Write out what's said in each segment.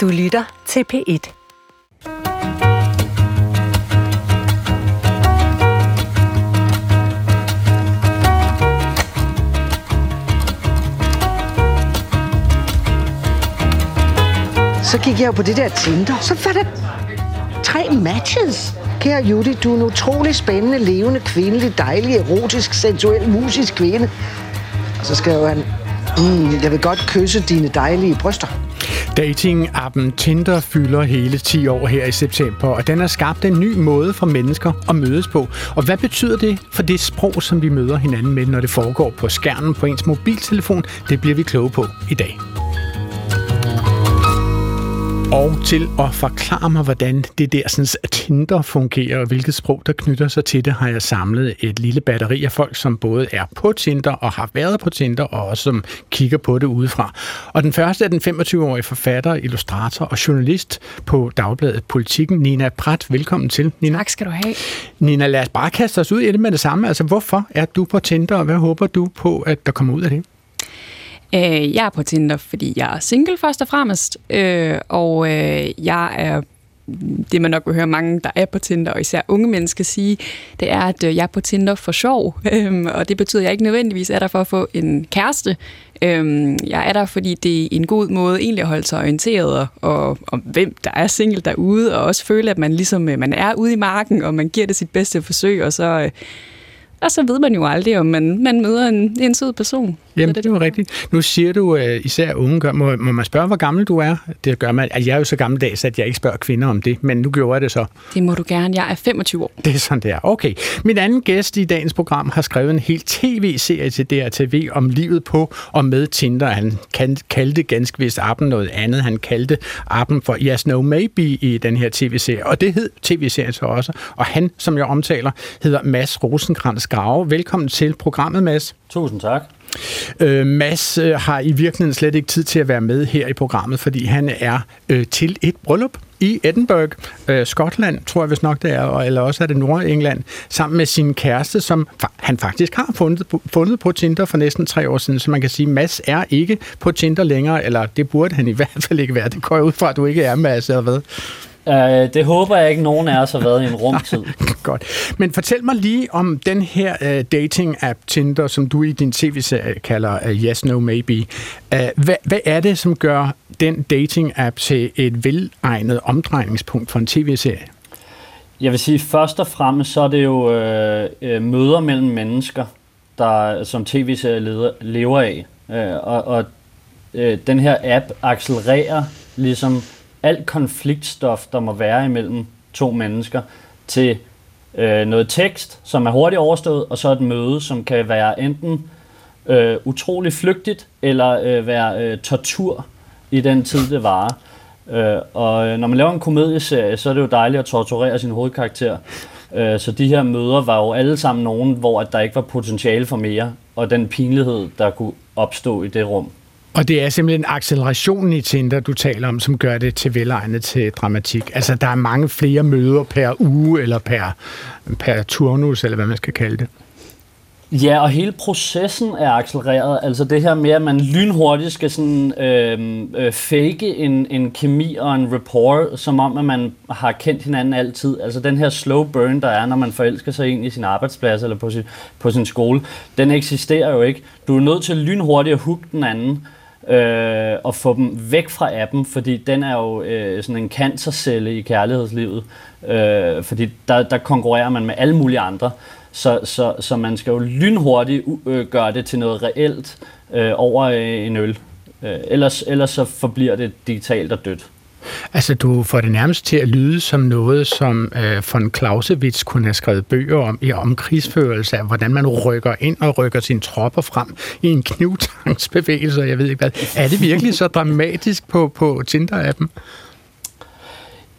Du lytter til P1. Så gik jeg jo på det der Tinder, så var der tre matches. Kære Judy, du er en utrolig spændende, levende, kvindelig, dejlig, erotisk, sensuel, musisk kvinde. Og så skrev han, mm, jeg vil godt kysse dine dejlige bryster. Dating-appen Tinder fylder hele 10 år her i september, og den har skabt en ny måde for mennesker at mødes på. Og hvad betyder det for det sprog, som vi møder hinanden med, når det foregår på skærmen på ens mobiltelefon? Det bliver vi kloge på i dag. Og til at forklare mig, hvordan det der sådan, Tinder fungerer, og hvilket sprog, der knytter sig til det, har jeg samlet et lille batteri af folk, som både er på Tinder og har været på Tinder, og også som kigger på det udefra. Og den første er den 25-årige forfatter, illustrator og journalist på Dagbladet Politikken, Nina Prat. Velkommen til, Nina. Tak skal du have. Nina, lad os bare kaste os ud i det med det samme. Altså, hvorfor er du på Tinder, og hvad håber du på, at der kommer ud af det? Øh, jeg er på Tinder, fordi jeg er single først og fremmest, øh, og øh, jeg er det man nok vil høre mange, der er på Tinder, og især unge mennesker sige, det er, at øh, jeg er på Tinder for sjov, øhm, og det betyder, at jeg ikke nødvendigvis er der for at få en kæreste. Øhm, jeg er der, fordi det er en god måde egentlig at holde sig orienteret og, om, hvem der er single derude, og også føle, at man ligesom øh, man er ude i marken, og man giver det sit bedste forsøg, og så øh, og så ved man jo aldrig, om man, man møder en, en sød person. Jamen, det er jo rigtigt. Nu siger du, uh, især unge gør, må, må man spørge, hvor gammel du er? Det gør man. Altså, jeg er jo så gammeldags, at jeg ikke spørger kvinder om det, men nu gjorde jeg det så. Det må du gerne. Jeg er 25 år. Det er sådan, det er. Okay. Min anden gæst i dagens program har skrevet en helt tv-serie til DRTV om livet på og med Tinder. Han kaldte ganske vist appen noget andet. Han kaldte appen for Yes, No, Maybe i den her tv-serie. Og det hed tv-serien så også. Og han, som jeg omtaler, hedder Mads Rosenkrantz Grave. Velkommen til programmet, Mads. Tusind tak. Øh, Mads øh, har i virkeligheden slet ikke tid til at være med her i programmet, fordi han er øh, til et bryllup i Edinburgh, øh, Skotland, tror jeg hvis nok det er, eller også er det Nordengland, sammen med sin kæreste, som han faktisk har fundet, fundet på Tinder for næsten tre år siden. Så man kan sige, at Mads er ikke på Tinder længere, eller det burde han i hvert fald ikke være. Det går jeg ud fra, at du ikke er, Mads, eller hvad? Uh, det håber jeg ikke, nogen af os har været i en rumtid. Godt. Men fortæl mig lige om den her uh, dating-app Tinder, som du i din tv-serie kalder uh, Yes, No, Maybe. Uh, hvad, hvad er det, som gør den dating-app til et velegnet omdrejningspunkt for en tv-serie? Jeg vil sige, først og fremmest så er det jo uh, møder mellem mennesker, der som tv-serie lever af. Uh, og og uh, den her app accelererer ligesom alt konfliktstof, der må være imellem to mennesker, til øh, noget tekst, som er hurtigt overstået, og så et møde, som kan være enten øh, utrolig flygtigt, eller øh, være øh, tortur i den tid, det varer. Øh, og øh, når man laver en komedieserie, så er det jo dejligt at torturere sin hovedkarakter. Øh, så de her møder var jo alle sammen nogen, hvor at der ikke var potentiale for mere, og den pinlighed, der kunne opstå i det rum. Og det er simpelthen accelerationen i Tinder, du taler om, som gør det til velegnet til dramatik. Altså, der er mange flere møder per uge, eller per, per turnus, eller hvad man skal kalde det. Ja, og hele processen er accelereret. Altså det her med, at man lynhurtigt skal sådan, øh, øh, fake en, en kemi og en rapport, som om, at man har kendt hinanden altid. Altså den her slow burn, der er, når man forelsker sig ind i sin arbejdsplads eller på sin, på sin skole, den eksisterer jo ikke. Du er nødt til lynhurtigt at hugge den anden øh, Øh, og få dem væk fra appen, fordi den er jo øh, sådan en cancercelle i kærlighedslivet, øh, fordi der, der konkurrerer man med alle mulige andre. Så, så, så man skal jo lynhurtigt øh, gøre det til noget reelt øh, over øh, en øl. Øh, ellers, ellers så forbliver det digitalt og dødt. Altså, du får det nærmest til at lyde som noget, som øh, von Clausewitz kunne have skrevet bøger om, i om krigsførelse, af hvordan man rykker ind og rykker sine tropper frem i en knivtangsbevægelse, jeg ved ikke hvad. Er det virkelig så dramatisk på, på Tinder-appen?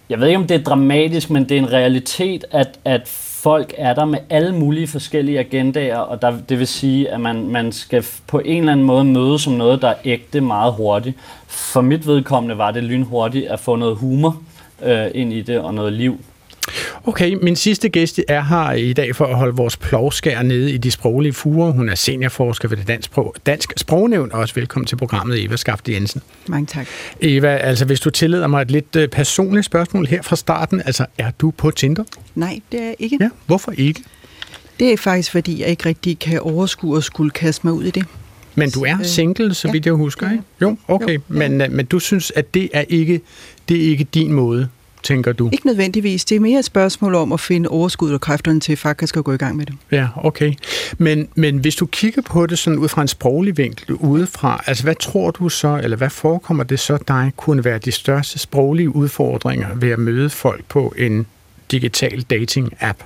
Jeg ved ikke, om det er dramatisk, men det er en realitet, at, at folk er der med alle mulige forskellige agendaer, og der, det vil sige, at man, man skal på en eller anden måde møde som noget, der er ægte meget hurtigt. For mit vedkommende var det lynhurtigt at få noget humor øh, ind i det og noget liv. Okay, min sidste gæst er her i dag for at holde vores plovskær nede i de sproglige fuger. Hun er seniorforsker ved det Dansk, Sprog, Dansk Sprognævn, og også velkommen til programmet, Eva Skafte Jensen. Mange tak. Eva, altså hvis du tillader mig et lidt øh, personligt spørgsmål her fra starten, altså er du på Tinder? Nej, det er jeg ikke. Ja, hvorfor ikke? Det er faktisk, fordi jeg ikke rigtig kan overskue og skulle kaste mig ud i det. Men du er Øh, single, så vidt jeg husker, er ikke? Jo, okay. Jo, ja. men, øh, men du synes, at det er ikke, det er ikke din måde, tænker du? Ikke nødvendigvis. Det er mere et spørgsmål om at finde overskud og kræfterne til faktisk at gå i gang med det. Ja, okay. Men, men hvis du kigger på det sådan ud fra en sproglig vinkel udefra, altså hvad tror du så, eller hvad forekommer det så dig, kunne være de største sproglige udfordringer ved at møde folk på en digital dating-app?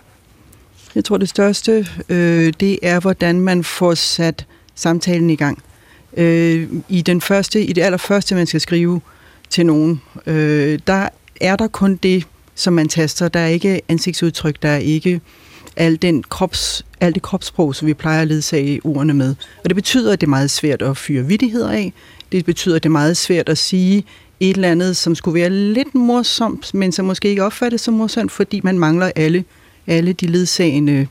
Jeg tror, det største, øh, det er, hvordan man får sat samtalen i gang. Øh, I den første, i det allerførste, man skal skrive til nogen, øh, der er der kun det, som man taster. Der er ikke ansigtsudtryk, der er ikke al, den krops, al det kropssprog, som vi plejer at ledsage ordene med. Og det betyder, at det er meget svært at fyre vidtigheder af. Det betyder, at det er meget svært at sige et eller andet, som skulle være lidt morsomt, men som måske ikke opfattes som morsomt, fordi man mangler alle, alle de ledsagende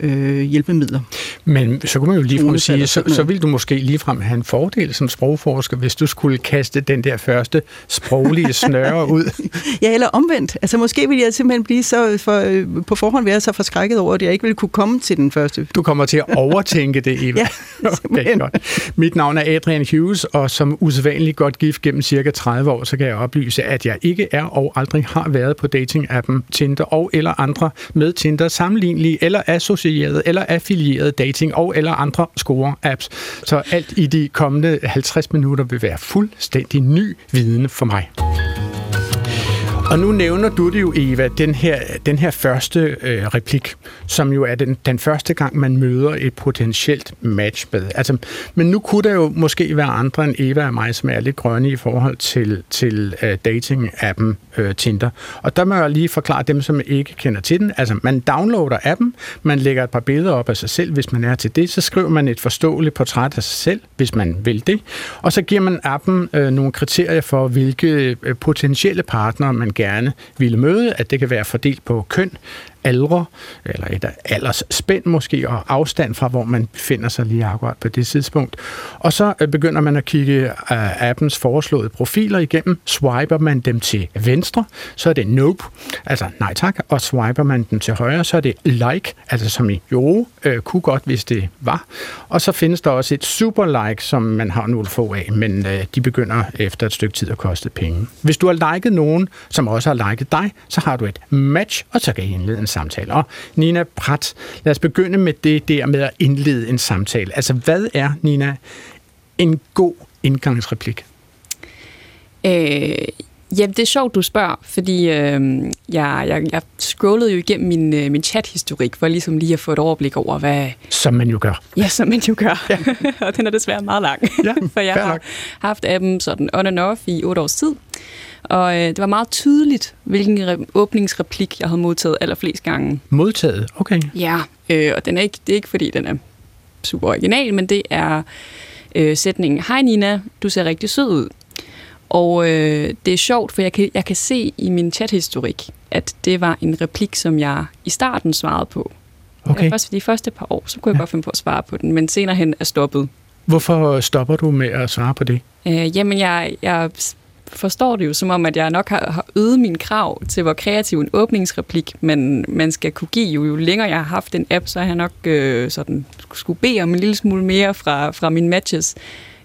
øh, hjælpemidler. Men så kunne man jo ligefrem sige, så, så ville du måske ligefrem have en fordel som sprogforsker, hvis du skulle kaste den der første sproglige snøre ud. Ja, eller omvendt. Altså måske ville jeg simpelthen blive så for, øh, på forhånd være så forskrækket over, at jeg ikke ville kunne komme til den første. Du kommer til at overtænke det, Eva. Ja, okay, godt. Mit navn er Adrian Hughes, og som usædvanligt godt gift gennem cirka 30 år, så kan jeg oplyse, at jeg ikke er og aldrig har været på dating-appen Tinder og eller andre med Tinder sammenlignelige eller associerede eller affilierede dating og eller andre score-apps. Så alt i de kommende 50 minutter vil være fuldstændig ny viden for mig. Og nu nævner du det jo, Eva, den her, den her første øh, replik, som jo er den, den første gang, man møder et potentielt match med. Altså, men nu kunne der jo måske være andre end Eva og mig, som er lidt grønne i forhold til, til øh, dating-appen øh, Tinder. Og der må jeg lige forklare dem, som ikke kender til den. Altså, man downloader appen, man lægger et par billeder op af sig selv, hvis man er til det. Så skriver man et forståeligt portræt af sig selv, hvis man vil det. Og så giver man appen øh, nogle kriterier for, hvilke øh, potentielle partnere man gerne ville møde. At det kan være fordelt på køn, aldre, eller et aldersspænd måske, og afstand fra, hvor man befinder sig lige akkurat på det tidspunkt. Og så øh, begynder man at kigge øh, appens foreslåede profiler igennem. Swiper man dem til venstre, så er det nope, altså nej tak, og swiper man dem til højre, så er det like, altså som i jo, øh, kunne godt, hvis det var. Og så findes der også et super like, som man har nogle få af, men øh, de begynder efter et stykke tid at koste penge. Hvis du har liket nogen, som også har liket dig, så har du et match, og så kan I indlede en samtale. Og Nina Prat, lad os begynde med det der med at indlede en samtale. Altså, hvad er, Nina, en god indgangsreplik? Øh, ja, det er sjovt, du spørger, fordi øh, jeg, jeg, jeg scrollede jo igennem min, øh, min chat-historik, for ligesom lige at få et overblik over, hvad... Som man jo gør. Ja, som man jo gør. Ja. og den er desværre meget lang. Ja, for jeg har nok. haft appen sådan on and off i otte års tid. Og øh, det var meget tydeligt, hvilken re- åbningsreplik, jeg havde modtaget allerflest gange. Modtaget, okay. Ja, øh, og den er ikke, det er ikke, fordi den er super original, men det er øh, sætningen, Hej Nina, du ser rigtig sød ud. Og øh, det er sjovt, for jeg kan, jeg kan se i min chathistorik, at det var en replik, som jeg i starten svarede på. okay. Først de første par år, så kunne jeg ja. godt finde på at svare på den, men senere hen er stoppet. Hvorfor stopper du med at svare på det? Øh, jamen, jeg, jeg forstår det jo som om, at jeg nok har, har øget min krav til, hvor kreativ en åbningsreplik man, man skal kunne give. Jo, jo længere jeg har haft en app, så har jeg nok øh, sådan, skulle bede om en lille smule mere fra, fra mine matches.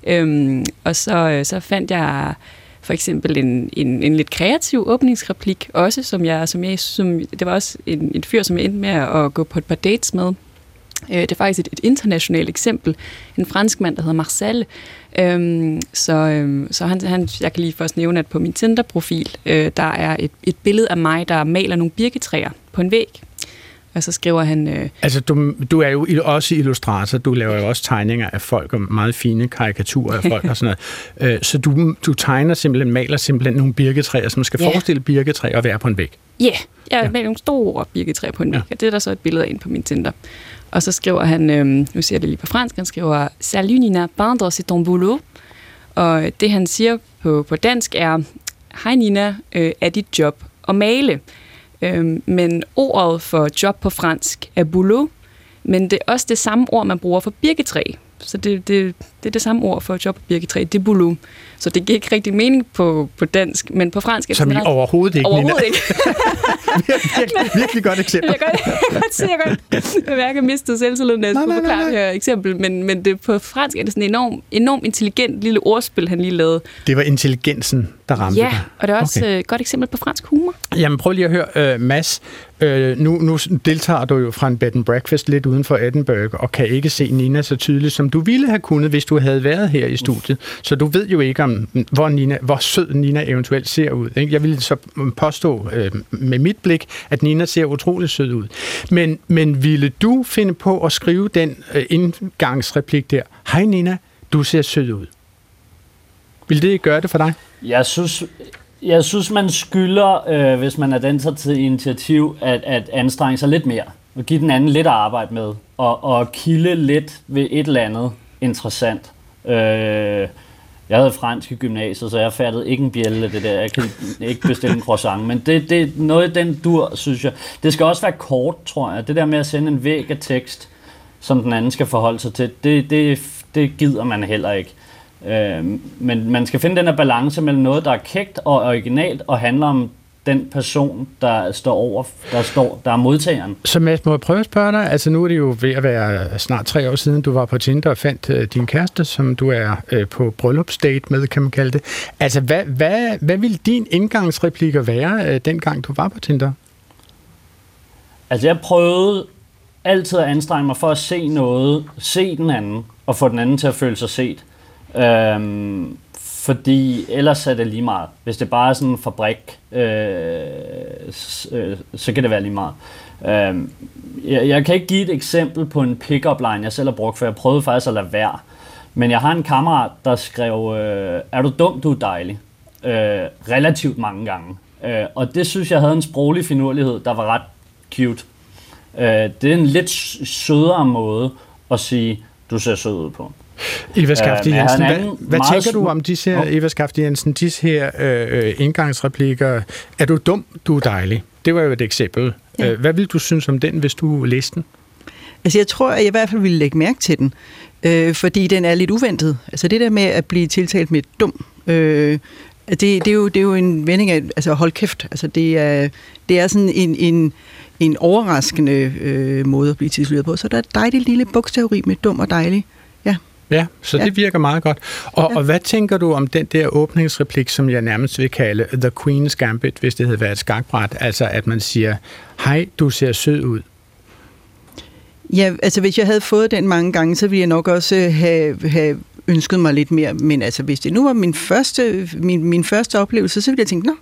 Øhm, og så, øh, så fandt jeg for eksempel en, en, en lidt kreativ åbningsreplik også, som jeg, som jeg som, det var også en, en fyr, som jeg endte med at gå på et par dates med. Øh, Det er faktisk et, et internationalt eksempel. En fransk mand, der hedder Marcel. Øhm, så øhm, så han, han, jeg kan lige først nævne, at på min Tinder-profil, øh, der er et, et billede af mig, der maler nogle birketræer på en væg. Og så skriver han... Øh, Altså, du, du er jo også illustrator. Du laver jo også tegninger af folk, og meget fine karikaturer af folk og sådan noget. Øh, Så du, du tegner simpelthen, maler simpelthen nogle birketræer, som skal Ja. forestille birketræer og være på en væg. Ja, yeah, jeg Ja. ja. maler nogle store birketræer på en Ja. væg, og det er der så et billede af inde på min Tinder. Og så skriver han, øhm, nu siger jeg det lige på fransk, han skriver, Salut Nina, peindre c'est ton boulot. Og det han siger på, på dansk er, Hej Nina, øh, er dit job at male? Øhm, men ordet for job på fransk er boulot, men det er også det samme ord, man bruger for birketræ. Så det, det, det er det samme ord for job på birketræ, det boulot. Så det giver ikke rigtig mening på, på dansk, men på fransk... er det Som i ret- overhovedet ikke, Overhovedet Nina. ikke. virkelig, virkelig godt eksempel. Jeg kan godt, se, jeg kan godt mærke, at jeg mistede selvtilliden, når jeg skulle forklare det her eksempel. Men, men det, på fransk er det sådan en enormt enorm intelligent lille ordspil, han lige lavede. Det var intelligensen, der ramte Ja, dig. og det er også okay. et godt eksempel på fransk humor. Jamen prøv lige at høre, uh, Mads. Uh, nu, nu deltager du jo fra en bed and breakfast lidt uden for Edinburgh, og kan ikke se Nina så tydeligt, som du ville have kunnet, hvis du havde været her i studiet. Så du ved jo ikke, om hvor, Nina, hvor sød Nina eventuelt ser ud. Ikke? Jeg vil så påstå uh, med mit blik, at Nina ser utrolig sød ud. Men, men ville du finde på at skrive den uh, indgangsreplik der? Hej Nina, du ser sød ud. Vil det ikke gøre det for dig? Jeg synes, jeg synes man skylder, øh, hvis man er den så til initiativ, at, at anstrenge sig lidt mere. Og give den anden lidt at arbejde med. Og, og kilde lidt ved et eller andet interessant. Øh, jeg havde fransk i gymnasiet, så jeg fattede ikke en bjælle af det der. Jeg kan ikke bestille en croissant. Men det, det er noget i den dur, synes jeg. Det skal også være kort, tror jeg. Det der med at sende en væg af tekst, som den anden skal forholde sig til, det, det, det gider man heller ikke. Øh, men man skal finde den her balance mellem noget, der er kægt og originalt, og handler om den person, der står over, der står, der er modtageren. Så Mads, må jeg prøve at spørge dig? Altså nu er det jo ved at være snart tre år siden, du var på Tinder og fandt øh, din kæreste, som du er øh, på bryllupsdate med, kan man kalde det. Altså hvad, hvad, hvad ville din indgangsreplikker være, øh, dengang du var på Tinder? Altså jeg prøvede altid at anstrenge mig for at se noget, se den anden, og få den anden til at føle sig set. Øhm, fordi ellers er det lige meget. Hvis det bare er sådan en fabrik, øh, så, øh, så kan det være lige meget. Øhm, jeg, jeg kan ikke give et eksempel på en pick-up line, jeg selv har brugt, for jeg prøvede faktisk at lade være. Men jeg har en kammerat, der skrev, øh, er du dum, du er dejlig. Øh, relativt mange gange. Øh, og det synes jeg havde en sproglig finurlighed, der var ret cute. Øh, det er en lidt sødere måde at sige, du ser sød ud på. Eva Skafte jeg Jensen, hvad, hvad tænker du om disse her. Eva Skafte Jensen, disse her øh, øh, indgangsreplikker? Er du dum, du er dejlig. Det var jo et eksempel. Ja. Hvad vil du synes om den, hvis du læste den? Altså jeg tror, at jeg i hvert fald ville lægge mærke til den, øh, fordi den er lidt uventet. Altså det der med at blive tiltalt med dum, øh, det, det, er jo, det er jo en vending af, altså hold kæft, altså det er, det er sådan en, en, en overraskende øh, måde at blive tituleret på. Så der er et dejligt lille bogstaveri med dum og dejlig. Ja, så. Ja. det virker meget godt. Og, Ja. og hvad tænker du om den der åbningsreplik, som jeg nærmest vil kalde The Queen's Gambit, hvis det havde været et skakbræt? Altså at man siger, hej, du ser sød ud. Ja, altså hvis jeg havde fået den mange gange, så ville jeg nok også øh, have, have ønsket mig lidt mere. Men altså hvis det nu var min første, min, min første oplevelse, så ville jeg tænke, nå,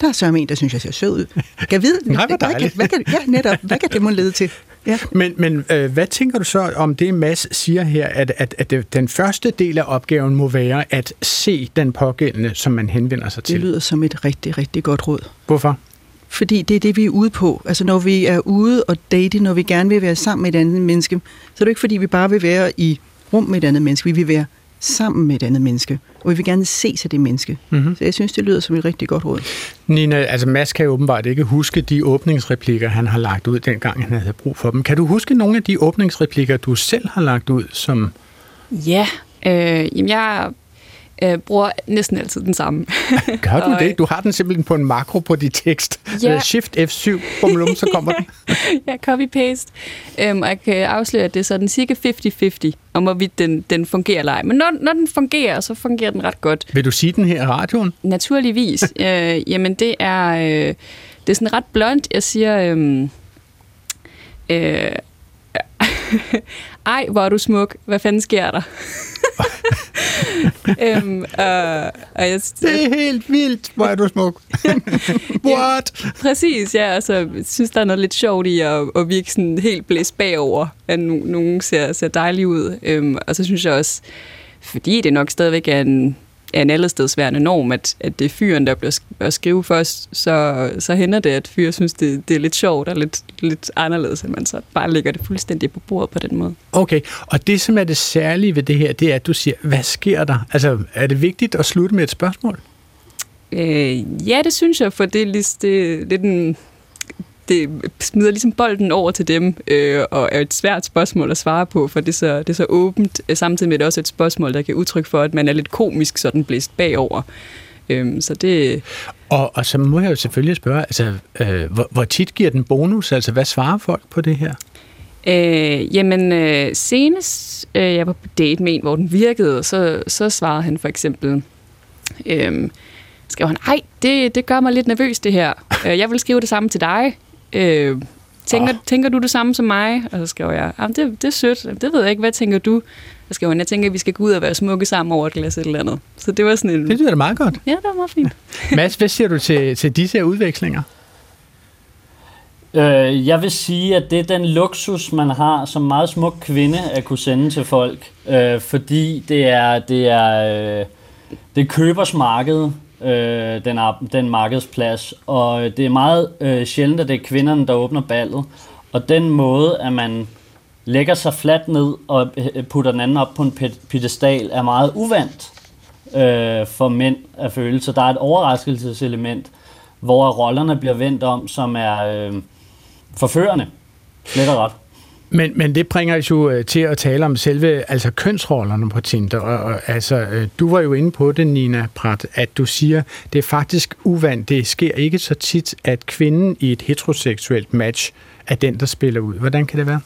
der er så en, der synes, jeg ser sød ud. Kan jeg vide, Nej, hvad, dejligt. kan, hvad kan, ja, netop, hvad kan det må lede til? Ja. Men, men øh, hvad tænker du så om det, Mads siger her, at, at, at det- den første del af opgaven må være at se den pågældende, som man henvender sig Det til? lyder som et rigtig, rigtig godt råd. Hvorfor? Fordi det er det, vi er ude på. Altså når vi er ude og date, når vi gerne vil være sammen med et andet menneske, så er det ikke fordi, vi bare vil være i rum med et andet menneske. Vi vil være sammen med et andet menneske. Og vi vil gerne se til det menneske. Mhm. Så jeg synes, det lyder som et rigtig godt råd. Nina, altså Mads kan jo åbenbart ikke huske de åbningsreplikker, han har lagt ud, dengang han havde brug for dem. Kan du huske nogle af de åbningsreplikker, du selv har lagt ud, som... Ja, øh, jamen jeg øh, bruger næsten altid den samme. Gør du Og, det? Du har den simpelthen på en makro på dit tekst. Ja. Øh, Shift F7, bumlum, så kommer den. ja, copy-paste. Øhm, og jeg kan afsløre, at det er sådan cirka 50-50, om hvorvidt den, den fungerer eller ej. Men når, når den fungerer, så fungerer den ret godt. Vil du sige den her i radioen? Naturligvis. øh, jamen, det er, øh, det er sådan ret blunt. Jeg siger... Øh, øh, ej, hvor er du smuk. Hvad fanden sker der? øhm, og, og jeg, Det er helt vildt, hvor er du smuk. What? Præcis, ja. Altså, jeg synes, der er noget lidt sjovt i at, at virke sådan helt blæst bagover, at no- nogen ser, ser dejlige ud. Øhm, og så synes jeg også, fordi det nok stadigvæk er en, er en allestedsværende norm, at, at det er fyren, der bliver at skrive først, så, så hænder det, at fyre synes, det, det er lidt sjovt og lidt, lidt anderledes, at man så bare lægger det fuldstændig på bordet på den måde. Okay, og det som er det særlige ved det her, det er, at du siger, hvad sker der? Altså, er det vigtigt at slutte med et spørgsmål? Øh, ja, det synes jeg, for det er, lig- det, det er den, det smider ligesom bolden over til dem, øh, og er et svært spørgsmål at svare på, for det er så, det er så åbent, øh, samtidig med det også et spørgsmål, der kan udtrykke for, at man er lidt komisk sådan blæst bagover. Øh, så det... Og, og så må jeg jo selvfølgelig spørge, altså, øh, hvor, hvor tit giver den bonus? Altså, hvad svarer folk på det her? Øh, jamen, øh, senest øh, jeg var på date med en, hvor den virkede, så, så svarede han for eksempel, øh, skrev han, ej, det, det gør mig lidt nervøs det her. Øh, jeg vil skrive det samme til dig. Øh, tænker, oh. tænker du det samme som mig? Og så skrev jeg, det, det er sødt. Det ved jeg ikke. Hvad tænker du? Så skrev han, jeg tænker, at vi skal gå ud og være smukke sammen over et glas eller andet. Så det var sådan en... Det lyder da meget godt. Ja, det var meget fint. Mads, hvad siger du til, til disse her udvekslinger? Øh, jeg vil sige, at det er den luksus, man har som meget smuk kvinde at kunne sende til folk. Øh, fordi det er, det er, øh, det er købers marked, øh, den, den markedsplads. Og øh, det er meget øh, sjældent, at det er kvinderne, der åbner ballet. Og den måde, at man lægger sig fladt ned og øh, putter den anden op på en pedestal, er meget uvandt øh, for mænd at føle. Så der er et overraskelseselement, hvor rollerne bliver vendt om, som er øh, forførende. Let og ret. Men, men det bringer os jo øh, til at tale om selve altså kønsrollerne på Tinder. Og, og, altså, øh, du var jo inde på det, Nina Pratt, at du siger, det er faktisk uvandt. Det sker ikke så tit, at kvinden i et heteroseksuelt match er den, der spiller ud. Hvordan kan det være?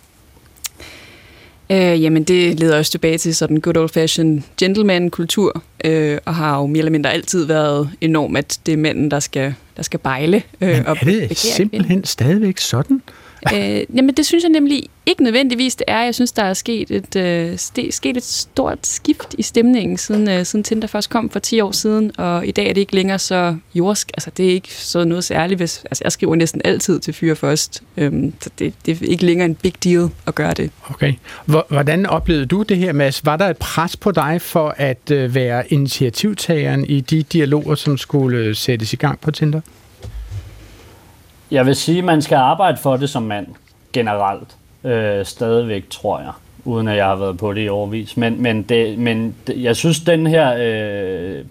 Øh, jamen, det leder også tilbage til sådan good old-fashioned gentleman-kultur, øh, og har jo mere eller mindre altid været enormt, at det er mænden, der skal, der skal bejle. Øh, Men er det simpelthen stadigvæk sådan? Øh, jamen, det synes jeg nemlig ikke nødvendigvis, det er. Jeg synes, der er sket et, øh, sket et stort skift i stemningen, siden, øh, siden Tinder først kom for 10 år siden, og i dag er det ikke længere så jordsk. Altså, det er ikke så noget særligt. Hvis, altså, jeg skriver næsten altid til fyre først, øhm, så det, det er ikke længere en big deal at gøre det. Okay. Hvordan oplevede du det her, Mads? Var der et pres på dig for at øh, være initiativtageren i de dialoger, som skulle øh, sættes i gang på Tinder? Jeg vil sige, at man skal arbejde for det som mand, generelt. Øh, stadigvæk, tror jeg. Uden at jeg har været på det i overvis. Men, men, det, men det, jeg synes, den her øh,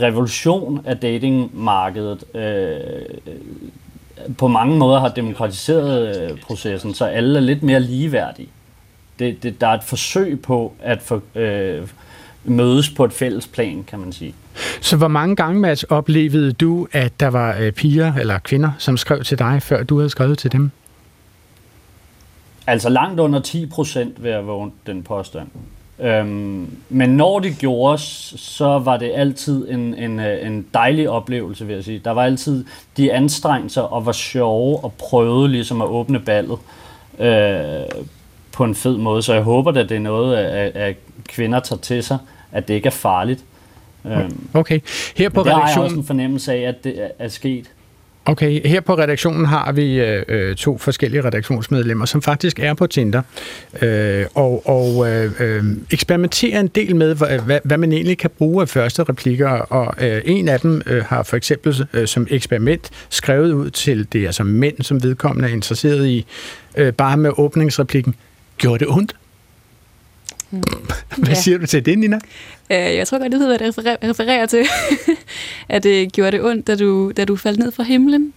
revolution af datingmarkedet øh, på mange måder har demokratiseret øh, processen, så alle er lidt mere ligeværdige. Det, det, der er et forsøg på at få, øh, mødes på et fælles plan, kan man sige. Så hvor mange gange, Mads, oplevede du, at der var øh, piger eller kvinder, som skrev til dig, før du havde skrevet til dem? Altså langt under 10 procent, vil jeg vågne den påstand. Øhm, men når det gjorde, så var det altid en, en, øh, en dejlig oplevelse, vil jeg sige. Der var altid de anstrengelser og var sjove og prøvede ligesom at åbne ballet øh, på en fed måde. Så jeg håber, at det er noget, at, at kvinder tager til sig, at det ikke er farligt. Øhm, okay. Her på redaktionen... har jeg også en fornemmelse af, at det er sket. Okay, her på redaktionen har vi øh, øh, to forskellige redaktionsmedlemmer, som faktisk er på Tinder, øh, og, og øh, øh, eksperimenterer en del med, hvad, hvad man egentlig kan bruge af første replikker, og øh, en af dem øh, har for eksempel øh, som eksperiment skrevet ud til det, altså mænd, som vedkommende er interesseret i, øh, bare med åbningsreplikken, gjorde det ondt? Hmm. Hvad ja. siger du til det, Nina? Øh, jeg tror godt, det hedder, at det refererer til, at det gjorde det ondt, da du, da du faldt ned fra himlen.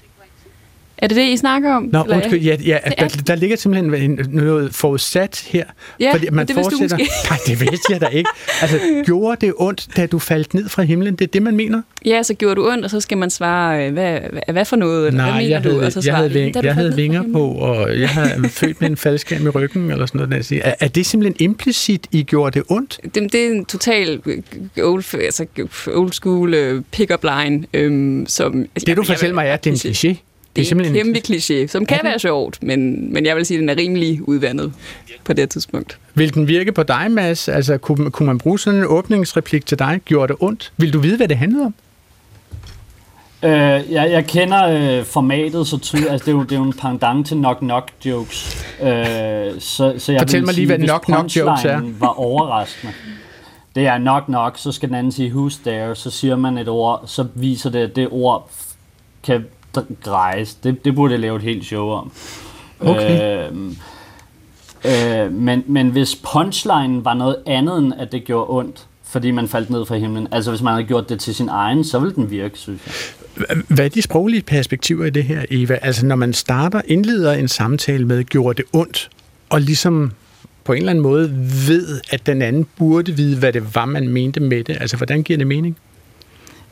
Er det det, I snakker om? Nå, eller? undskyld, ja, ja der, der ligger simpelthen noget forudsat her. Ja, fordi man det fortsætter. vidste du Nej, det vidste jeg da ikke. Altså, gjorde det ondt, da du faldt ned fra himlen? Det er det, man mener? Ja, så gjorde du ondt, og så skal man svare, øh, hvad, hvad, for noget? Nej, hvad mener jeg havde, du? Og så jeg havde, ving, jeg havde vinger på, og jeg havde født med en faldskærm i ryggen, eller sådan noget. Der. Er, er det simpelthen implicit, I gjorde det ondt? Det, det er en total old, altså old school uh, pick-up line. Um, som, det, du fortæller mig, er, at det er en kliché. Det er, det er en kæmpe kliché, som kan være sjovt, men, men jeg vil sige, at den er rimelig udvandet på det tidspunkt. Vil den virke på dig, Mads? Altså, kunne, kunne man bruge sådan en åbningsreplik til dig? Gjorde det ondt? Vil du vide, hvad det handlede om? Øh, jeg, jeg kender øh, formatet så tydeligt. Altså, det, er jo, det er jo en pendant til knock-knock jokes. Øh, så, så jeg Fortæl mig lige, sige, hvad knock-knock jokes er. var overraskende. Det er knock-knock, så skal den anden sige who's there, så siger man et ord, så viser det, at det ord kan grejes. Det, det burde jeg lave et helt show om. Okay. Øh, øh, men, men hvis punchline var noget andet end, at det gjorde ondt, fordi man faldt ned fra himlen. Altså hvis man havde gjort det til sin egen, så ville den virke, synes jeg. Hvad er de sproglige perspektiver i det her, Eva? Altså, når man starter, indleder en samtale med, gjorde det ondt, og ligesom på en eller anden måde ved, at den anden burde vide, hvad det var, man mente med det. Altså, hvordan giver det mening?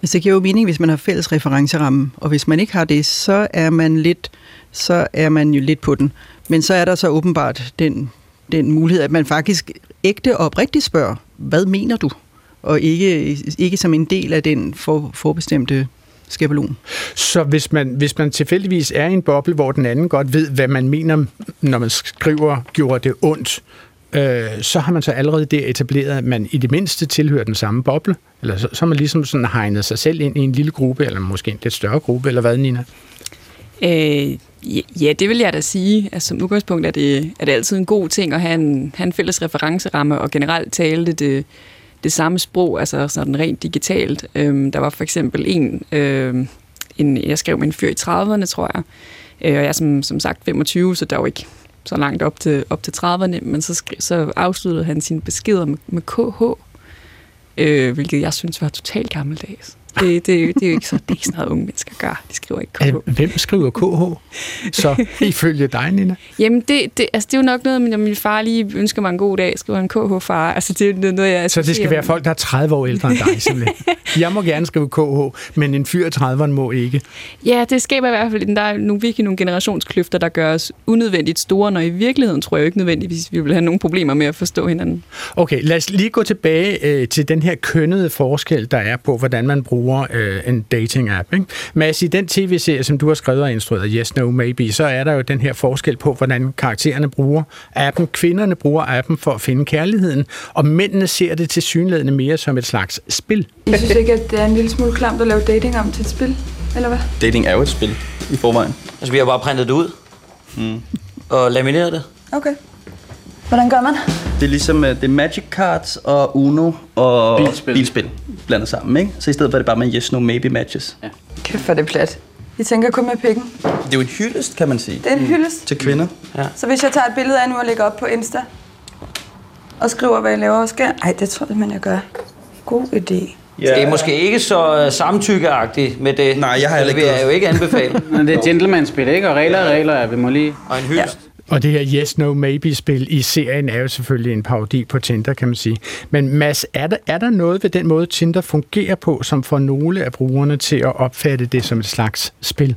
Altså, det giver jo mening, hvis man har fælles referenceramme, og hvis man ikke har det, så er man lidt, så er man jo lidt på den. Men så er der så åbenbart den, den mulighed, at man faktisk ægte og oprigtigt spørger, hvad mener du? Og ikke, ikke som en del af den for, forbestemte skabelon. Så hvis man, hvis man tilfældigvis er i en boble, hvor den anden godt ved, hvad man mener, når man skriver, gjorde det ondt, øh, så har man så allerede der etableret, at man i det mindste tilhører den samme boble, eller så, så har man ligesom sådan hegnet sig selv ind i en lille gruppe, eller måske en lidt større gruppe, eller hvad, Nina? Øh, ja, det vil jeg da sige. Altså, som udgangspunkt er det, er det altid en god ting at have en, have en fælles referenceramme, og generelt tale det, det, det samme sprog, altså sådan rent digitalt. Øh, der var for eksempel en, øh, en, jeg skrev med en fyr i 30'erne, tror jeg, øh, og jeg er som, som sagt 25, så der var ikke så langt op til, op til 30'erne, men så, skri, så afsluttede han sine beskeder med, med KH, øh, hvilket jeg synes var totalt gammeldags. Det, det, det er jo ikke, så, det er ikke sådan noget, unge mennesker gør. De skriver ikke KH. Hvem skriver KH? Så ifølge dig, Nina? Jamen, det, det, altså, det er jo nok noget, når min far lige ønsker mig en god dag, skriver en KH-far. Altså, det er noget, jeg Så det skal være folk, der er 30 år ældre end dig, simpelthen? jeg må gerne skrive KH, men en fyr 30'eren må ikke. Ja, det skaber i hvert fald, der er nogle, virkelig nogle generationskløfter, der gør os unødvendigt store, når i virkeligheden tror jeg ikke nødvendigvis, vi vil have nogle problemer med at forstå hinanden. Okay, lad os lige gå tilbage øh, til den her kønnede forskel, der er på, hvordan man bruger bruger øh, en dating-app. Ikke? Mads, i den tv-serie, som du har skrevet og instrueret, Yes, No, Maybe, så er der jo den her forskel på, hvordan karaktererne bruger appen. Kvinderne bruger appen for at finde kærligheden, og mændene ser det til synlædende mere som et slags spil. Jeg synes ikke, at det er en lille smule klamt at lave dating om til et spil, eller hvad? Dating er jo et spil i forvejen. Altså, vi har bare printet det ud mm. og lamineret det. Okay. Hvordan gør man? Det er ligesom det er Magic Cards og Uno og bilspil, bilspil blandet sammen, ikke? Så i stedet for er det bare med yes, no, maybe matches. Ja. Kæft for det plat. I tænker kun med pikken. Det er jo en hyldest, kan man sige. Det er en hyldest? Til kvinder. Ja. Så hvis jeg tager et billede af nu og lægger op på Insta, og skriver, hvad jeg laver og sker, ej, det tror jeg, man jeg gør. God idé. Yeah. Det er måske ikke så uh, samtykkeagtigt med det. Nej, jeg har ikke Det vil jeg jo ikke anbefale. Men det er gentleman-spil, ikke? Og regler er regler, vi må lige... Og en hyldest. Ja. Og det her Yes, No, Maybe-spil i serien er jo selvfølgelig en parodi på Tinder, kan man sige. Men Mads, er der, er der noget ved den måde, Tinder fungerer på, som får nogle af brugerne til at opfatte det som et slags spil?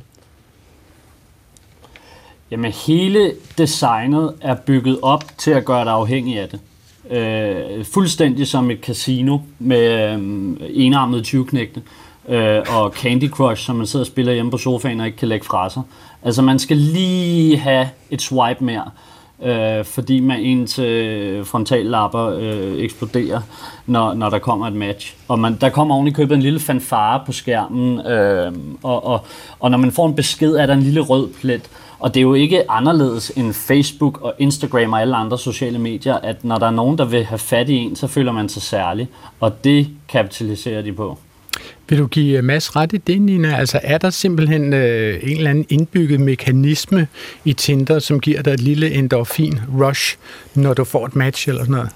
Jamen, hele designet er bygget op til at gøre dig afhængig af det. Øh, fuldstændig som et casino med øh, enarmede 20 øh, og Candy Crush, som man sidder og spiller hjemme på sofaen og ikke kan lægge fra sig. Altså man skal lige have et swipe mere, øh, fordi man ens øh, frontallapper øh, eksploderer, når, når der kommer et match. Og man, der kommer oven i købet en lille fanfare på skærmen, øh, og, og, og når man får en besked, er der en lille rød plet. Og det er jo ikke anderledes end Facebook og Instagram og alle andre sociale medier, at når der er nogen, der vil have fat i en, så føler man sig særlig. Og det kapitaliserer de på. Vil du give øh, Mads ret i det, Nina? Altså er der simpelthen øh, en eller anden indbygget mekanisme i Tinder, som giver dig et lille endorfin-rush, når du får et match eller sådan noget?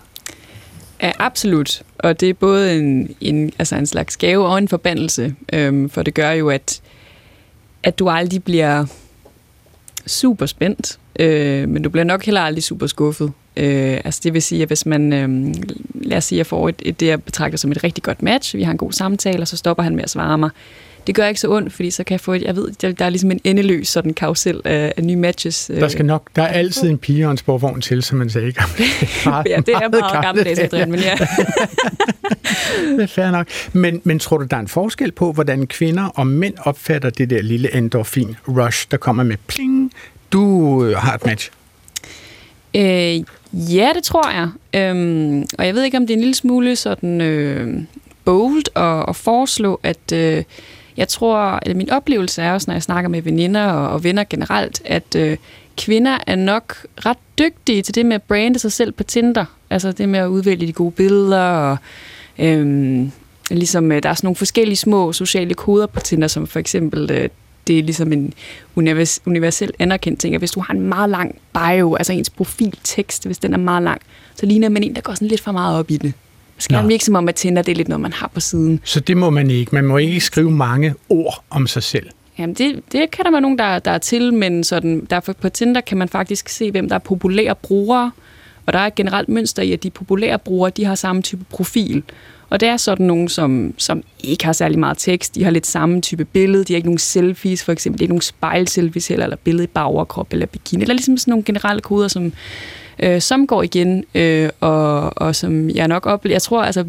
Ja, absolut. Og det er både en, en, altså en slags gave og en forbandelse, øhm, for det gør jo, at, at du aldrig bliver super spændt, øh, men du bliver nok heller aldrig super skuffet. Øh, altså det vil sige, at hvis man, øh, lad os sige, at jeg får et, et, det, jeg betragter som et rigtig godt match, vi har en god samtale, og så stopper han med at svare mig. Det gør ikke så ondt, fordi så kan jeg få et, jeg ved, der, der er ligesom en endeløs sådan karusel af, af nye matches. Der skal nok, der er altid en pige og en sporvogn til, som man sagde. ja, det er meget gammeldags ja. men ja. det er fair nok. Men, men tror du, der er en forskel på, hvordan kvinder og mænd opfatter det der lille endorfin-rush, der kommer med pling, du øh, har et match? Øh, ja, det tror jeg. Øhm, og jeg ved ikke, om det er en lille smule sådan øh, bold at, at foreslå, at øh, jeg tror, eller min oplevelse er også, når jeg snakker med veninder og, og venner generelt, at øh, kvinder er nok ret dygtige til det med at brande sig selv på Tinder. Altså det med at udvælge de gode billeder og... Øhm, ligesom, øh, der er sådan nogle forskellige små sociale koder på Tinder, som for eksempel øh, det er ligesom en univers, universel anerkendt ting, at hvis du har en meget lang bio, altså ens profiltekst, hvis den er meget lang, så ligner man en, der går sådan lidt for meget op i det. Skal virke som om, at Tinder det er lidt noget, man har på siden. Så det må man ikke. Man må ikke skrive mange ord om sig selv. Jamen, det, det kan der være nogen, der, der er til, men sådan, derfor på Tinder kan man faktisk se, hvem der er populære brugere. Og der er et generelt mønster i, at de populære brugere, de har samme type profil. Og det er sådan nogen, som, som ikke har særlig meget tekst. De har lidt samme type billede. De har ikke nogen selfies, for eksempel. Det er ikke nogen spejlselfies heller, eller billede i bagoverkrop eller bikini. Eller ligesom sådan nogle generelle koder, som, øh, som går igen, øh, og, og som jeg nok oplever. Jeg tror, altså,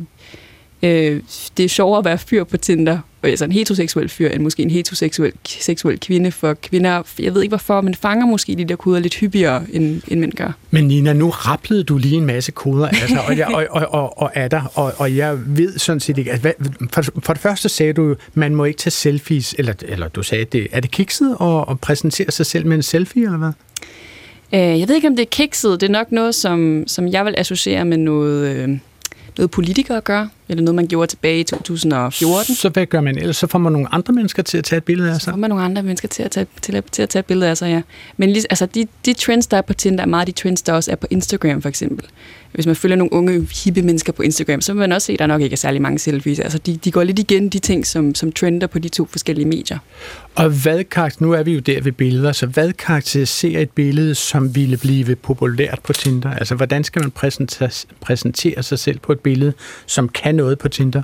øh, det er sjovere at være fyr på Tinder, altså en heteroseksuel fyr, end måske en heteroseksuel seksuel kvinde. For kvinder, jeg ved ikke hvorfor, men fanger måske de der koder lidt hyppigere, end, end mænd gør. Men Nina, nu rapplede du lige en masse koder af dig, og, jeg, og, og, og, og af dig, og, og jeg ved sådan set ikke, at hvad, for, for det første sagde du, man må ikke tage selfies, eller, eller du sagde, det, er det kikset at, at præsentere sig selv med en selfie, eller hvad? Øh, jeg ved ikke, om det er kikset. Det er nok noget, som, som jeg vil associere med noget... Øh, noget politikere gør, eller noget, man gjorde tilbage i 2014. Så hvad gør man ellers? Så får man nogle andre mennesker til at tage et billede af sig? Så får man nogle andre mennesker til at tage, til at, til at tage et billede af sig, ja. Men lige, altså, de, de trends, der er på Tinder, er meget de trends, der også er på Instagram, for eksempel. Hvis man følger nogle unge, hippe mennesker på Instagram, så vil man også se, at der nok ikke er særlig mange selfies. Altså, de, de går lidt igen de ting, som, som trender på de to forskellige medier. Og hvad karakter, nu er vi jo der ved billeder, så hvad karakteriserer et billede, som ville blive populært på Tinder? Altså, hvordan skal man præsentere, præsentere sig selv på et billede, som kan noget på Tinder?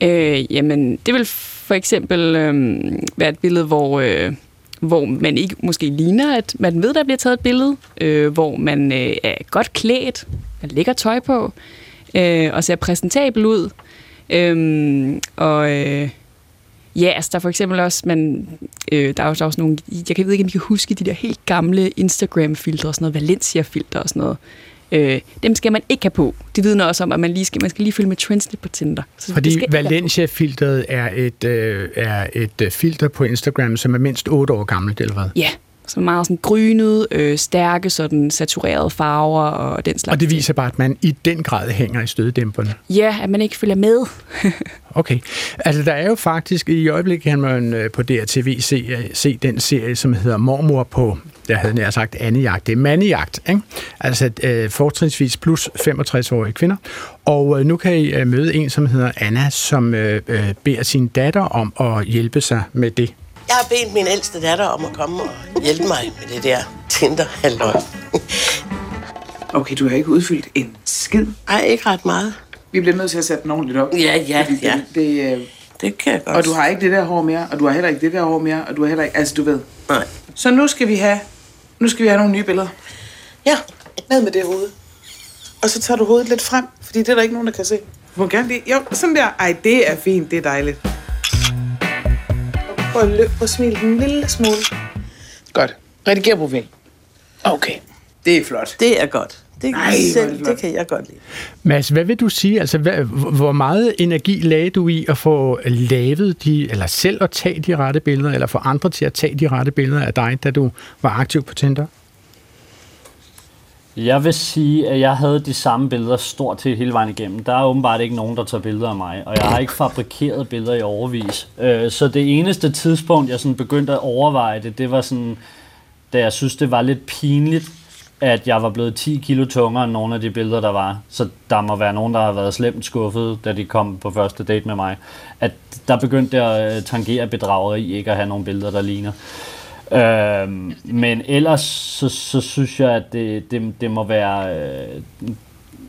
Øh, jamen, det vil for eksempel øh, være et billede, hvor... Øh, hvor man ikke måske ligner, at man ved, der bliver taget et billede, øh, hvor man øh, er godt klædt, man lægger tøj på, øh, og ser præsentabel ud. Øh, og øh, ja, altså der er for eksempel også, man, øh, der er også, også nogle, jeg kan ved ikke, om I kan huske de der helt gamle Instagram-filtre, og sådan noget Valencia-filtre og sådan noget. Øh, dem skal man ikke have på. Det vidner også om, at man lige skal, man skal lige følge med trends lidt på Tinder. Så Fordi Valencia-filtret er et, øh, er et øh, filter på Instagram, som er mindst 8 år gammelt, eller hvad? Ja, så meget sådan grynet, øh, stærke, sådan saturerede farver og den slags. Og det viser bare, at man i den grad hænger i støddæmperne. Ja, at man ikke følger med. okay. Altså, der er jo faktisk, i øjeblikket kan man øh, på DRTV se, se den serie, som hedder Mormor på jeg havde nær sagt andejagt, det er mandejagt, ikke? altså øh, fortrinsvis plus 65-årige kvinder. Og øh, nu kan I øh, møde en, som hedder Anna, som øh, øh, beder sin datter om at hjælpe sig med det. Jeg har bedt min ældste datter om at komme og hjælpe mig med det der tinder halløj Okay, du har ikke udfyldt en skid? Nej, ikke ret meget. Vi bliver nødt til at sætte den ordentligt op. Ja, ja, ja. Det, det, øh... det kan jeg godt. Og du har ikke det der hår mere, og du har heller ikke det der hår mere, og du har heller ikke... Altså, du ved. Nej. Så nu skal vi have nu skal vi have nogle nye billeder. Ja. Ned med det hoved. Og så tager du hovedet lidt frem, fordi det er der ikke nogen, der kan se. Du må gerne lige... Jo, sådan der. Ej, det er fint. Det er dejligt. Prøv at løbe og smile en lille smule. Godt. Rediger profil. Okay. Det er flot. Det er godt. Det, Ej, selv, det, det kan jeg godt lide. Mads, hvad vil du sige? Altså, hvad, hvor meget energi lagde du i at få lavet de, eller selv at tage de rette billeder, eller få andre til at tage de rette billeder af dig, da du var aktiv på Tinder? Jeg vil sige, at jeg havde de samme billeder stort set hele vejen igennem. Der er åbenbart ikke nogen, der tager billeder af mig, og jeg har ikke fabrikeret billeder i overvis. Øh, så det eneste tidspunkt, jeg sådan begyndte at overveje det, det var sådan, da jeg synes, det var lidt pinligt, at jeg var blevet 10 kilo tungere end nogle af de billeder, der var. Så der må være nogen, der har været slemt skuffet, da de kom på første date med mig. At der begyndte at øh, tangere bedrageri, ikke at have nogle billeder, der ligner. Øhm, men ellers så, så synes jeg, at det, det, det må være øh,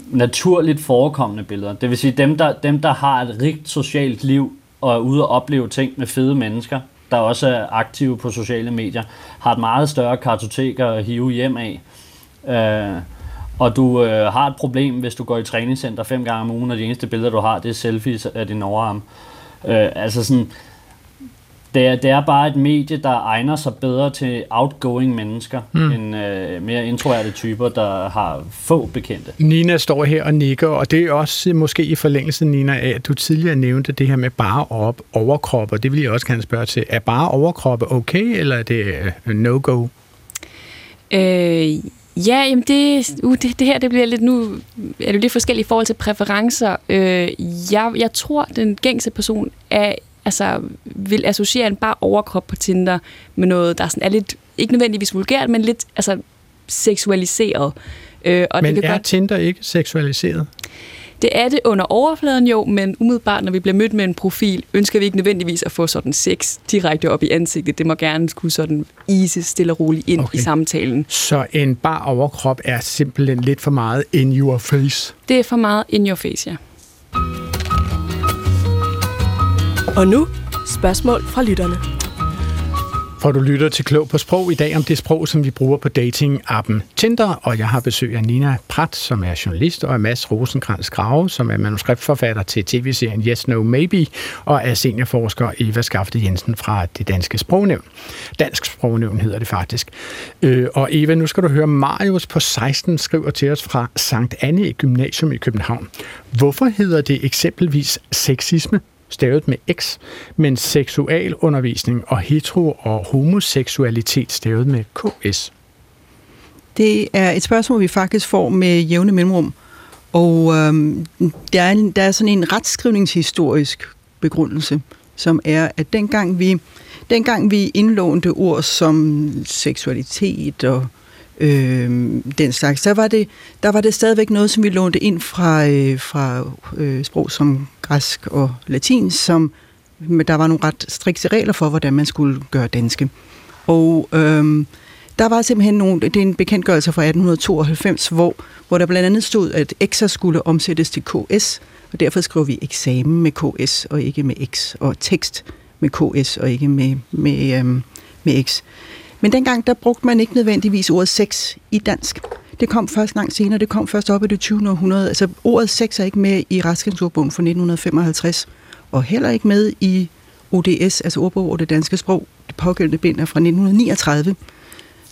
naturligt forekommende billeder. Det vil sige, dem der, dem, der har et rigt socialt liv og er ude og opleve ting med fede mennesker, der også er aktive på sociale medier, har et meget større kartotek at hive hjem af, Øh, og du øh, har et problem, hvis du går i træningscenter fem gange om ugen, og de eneste billeder, du har, det er selfies af din overarm. Øh, altså sådan, det er, det er bare et medie, der egner sig bedre til outgoing mennesker, mm. end øh, mere introverte typer, der har få bekendte. Nina står her og nikker, og det er også måske i forlængelse, Nina, af, at du tidligere nævnte det her med bare op, overkrop, og det vil jeg også gerne spørge til. Er bare overkroppe okay, eller er det uh, no-go? Øh, Ja, jamen det, uh, det, det her det bliver lidt nu, er det lidt forskelligt i forhold til præferencer. Øh, jeg, jeg tror, den gængse person er, altså, vil associere en bare overkrop på Tinder med noget, der sådan er lidt, ikke nødvendigvis vulgært, men lidt altså, seksualiseret. Øh, og men det kan er godt... Tinder ikke seksualiseret? Det er det under overfladen jo, men umiddelbart, når vi bliver mødt med en profil, ønsker vi ikke nødvendigvis at få sådan sex direkte op i ansigtet. Det må gerne skulle sådan ise stille og roligt ind okay. i samtalen. Så en bar overkrop er simpelthen lidt for meget in your face? Det er for meget in your face, ja. Og nu spørgsmål fra lytterne. For du lytter til Klog på Sprog i dag om det sprog, som vi bruger på dating-appen Tinder, og jeg har besøg af Nina Pratt, som er journalist, og af Mads Rosenkrantz Grave, som er manuskriptforfatter til tv-serien Yes, No, Maybe, og er seniorforsker Eva Skafte Jensen fra det danske sprognævn. Dansk sprognævn hedder det faktisk. Øh, og Eva, nu skal du høre, Marius på 16 skriver til os fra Sankt Anne Gymnasium i København. Hvorfor hedder det eksempelvis sexisme? Stavet med X, men seksualundervisning og hetero- og homoseksualitet stavet med KS? Det er et spørgsmål, vi faktisk får med jævne mellemrum. Og øhm, der, er, der er sådan en retskrivningshistorisk begrundelse, som er, at dengang vi, dengang vi indlånte ord som seksualitet og øh, den slags, der var, det, der var det stadigvæk noget, som vi lånte ind fra, øh, fra øh, sprog som græsk og latin, som men der var nogle ret strikse regler for, hvordan man skulle gøre danske. Og øh, der var simpelthen nogle, det er en bekendtgørelse fra 1892, hvor, hvor der blandt andet stod, at x'er skulle omsættes til ks, og derfor skriver vi eksamen med ks og ikke med x, og tekst med ks og ikke med, med, øhm, med x. Men dengang, der brugte man ikke nødvendigvis ordet sex i dansk. Det kom først langt senere, det kom først op i det 20. århundrede. Altså ordet sex er ikke med i Raskensordbogen fra 1955, og heller ikke med i ODS, altså ordbog over det danske sprog. Det pågældende bind er fra 1939.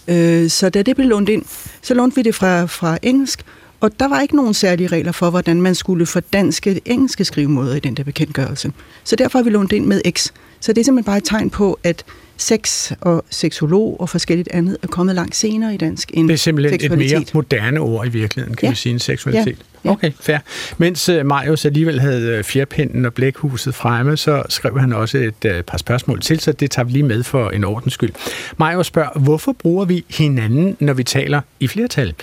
Øh, så da det blev lånt ind, så lånte vi det fra, fra engelsk, og der var ikke nogen særlige regler for, hvordan man skulle fordanske engelske skrivemåder i den der bekendtgørelse. Så derfor har vi lånt ind med X. Så det er simpelthen bare et tegn på, at sex og seksolog og forskelligt andet er kommet langt senere i dansk end Det er simpelthen et mere moderne ord i virkeligheden, kan ja. vi sige, en seksualitet. Ja. Okay, fair. Mens uh, Marius alligevel havde uh, fjerpinden og blækhuset fremme, så skrev han også et uh, par spørgsmål til, så det tager vi lige med for en ordens skyld. Marius spørger, hvorfor bruger vi hinanden, når vi taler i flertal?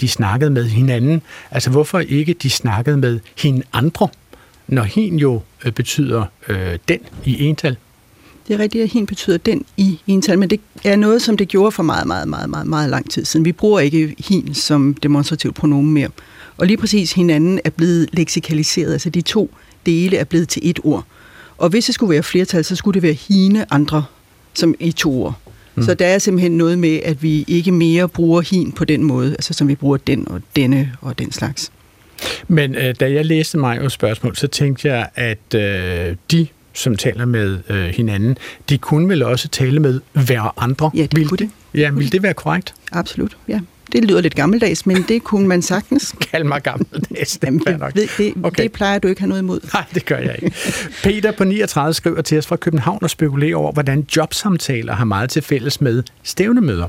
De snakkede med hinanden. Altså, hvorfor ikke de snakkede med hinandre, når hin jo betyder uh, den i ental? Det er rigtigt, at hin betyder den i ental, men det er noget, som det gjorde for meget, meget, meget, meget, meget lang tid siden. Vi bruger ikke hin som demonstrativt pronomen mere. Og lige præcis hinanden er blevet leksikaliseret, altså de to dele er blevet til et ord. Og hvis det skulle være flertal, så skulle det være hine andre, som i to ord. Mm. Så der er simpelthen noget med, at vi ikke mere bruger hin på den måde, altså som vi bruger den og denne og den slags. Men øh, da jeg læste mig jo spørgsmål, så tænkte jeg, at øh, de som taler med øh, hinanden, de kunne vel også tale med hver andre? Ja, det vil kunne det. Ja, vil det være korrekt? Absolut, ja. Det lyder lidt gammeldags, men det kunne man sagtens. Kald mig gammeldags. Jamen, det, det, det, okay. det plejer du ikke have noget imod. Nej, det gør jeg ikke. Peter på 39 skriver til os fra København og spekulerer over, hvordan jobsamtaler har meget til fælles med stævnemøder.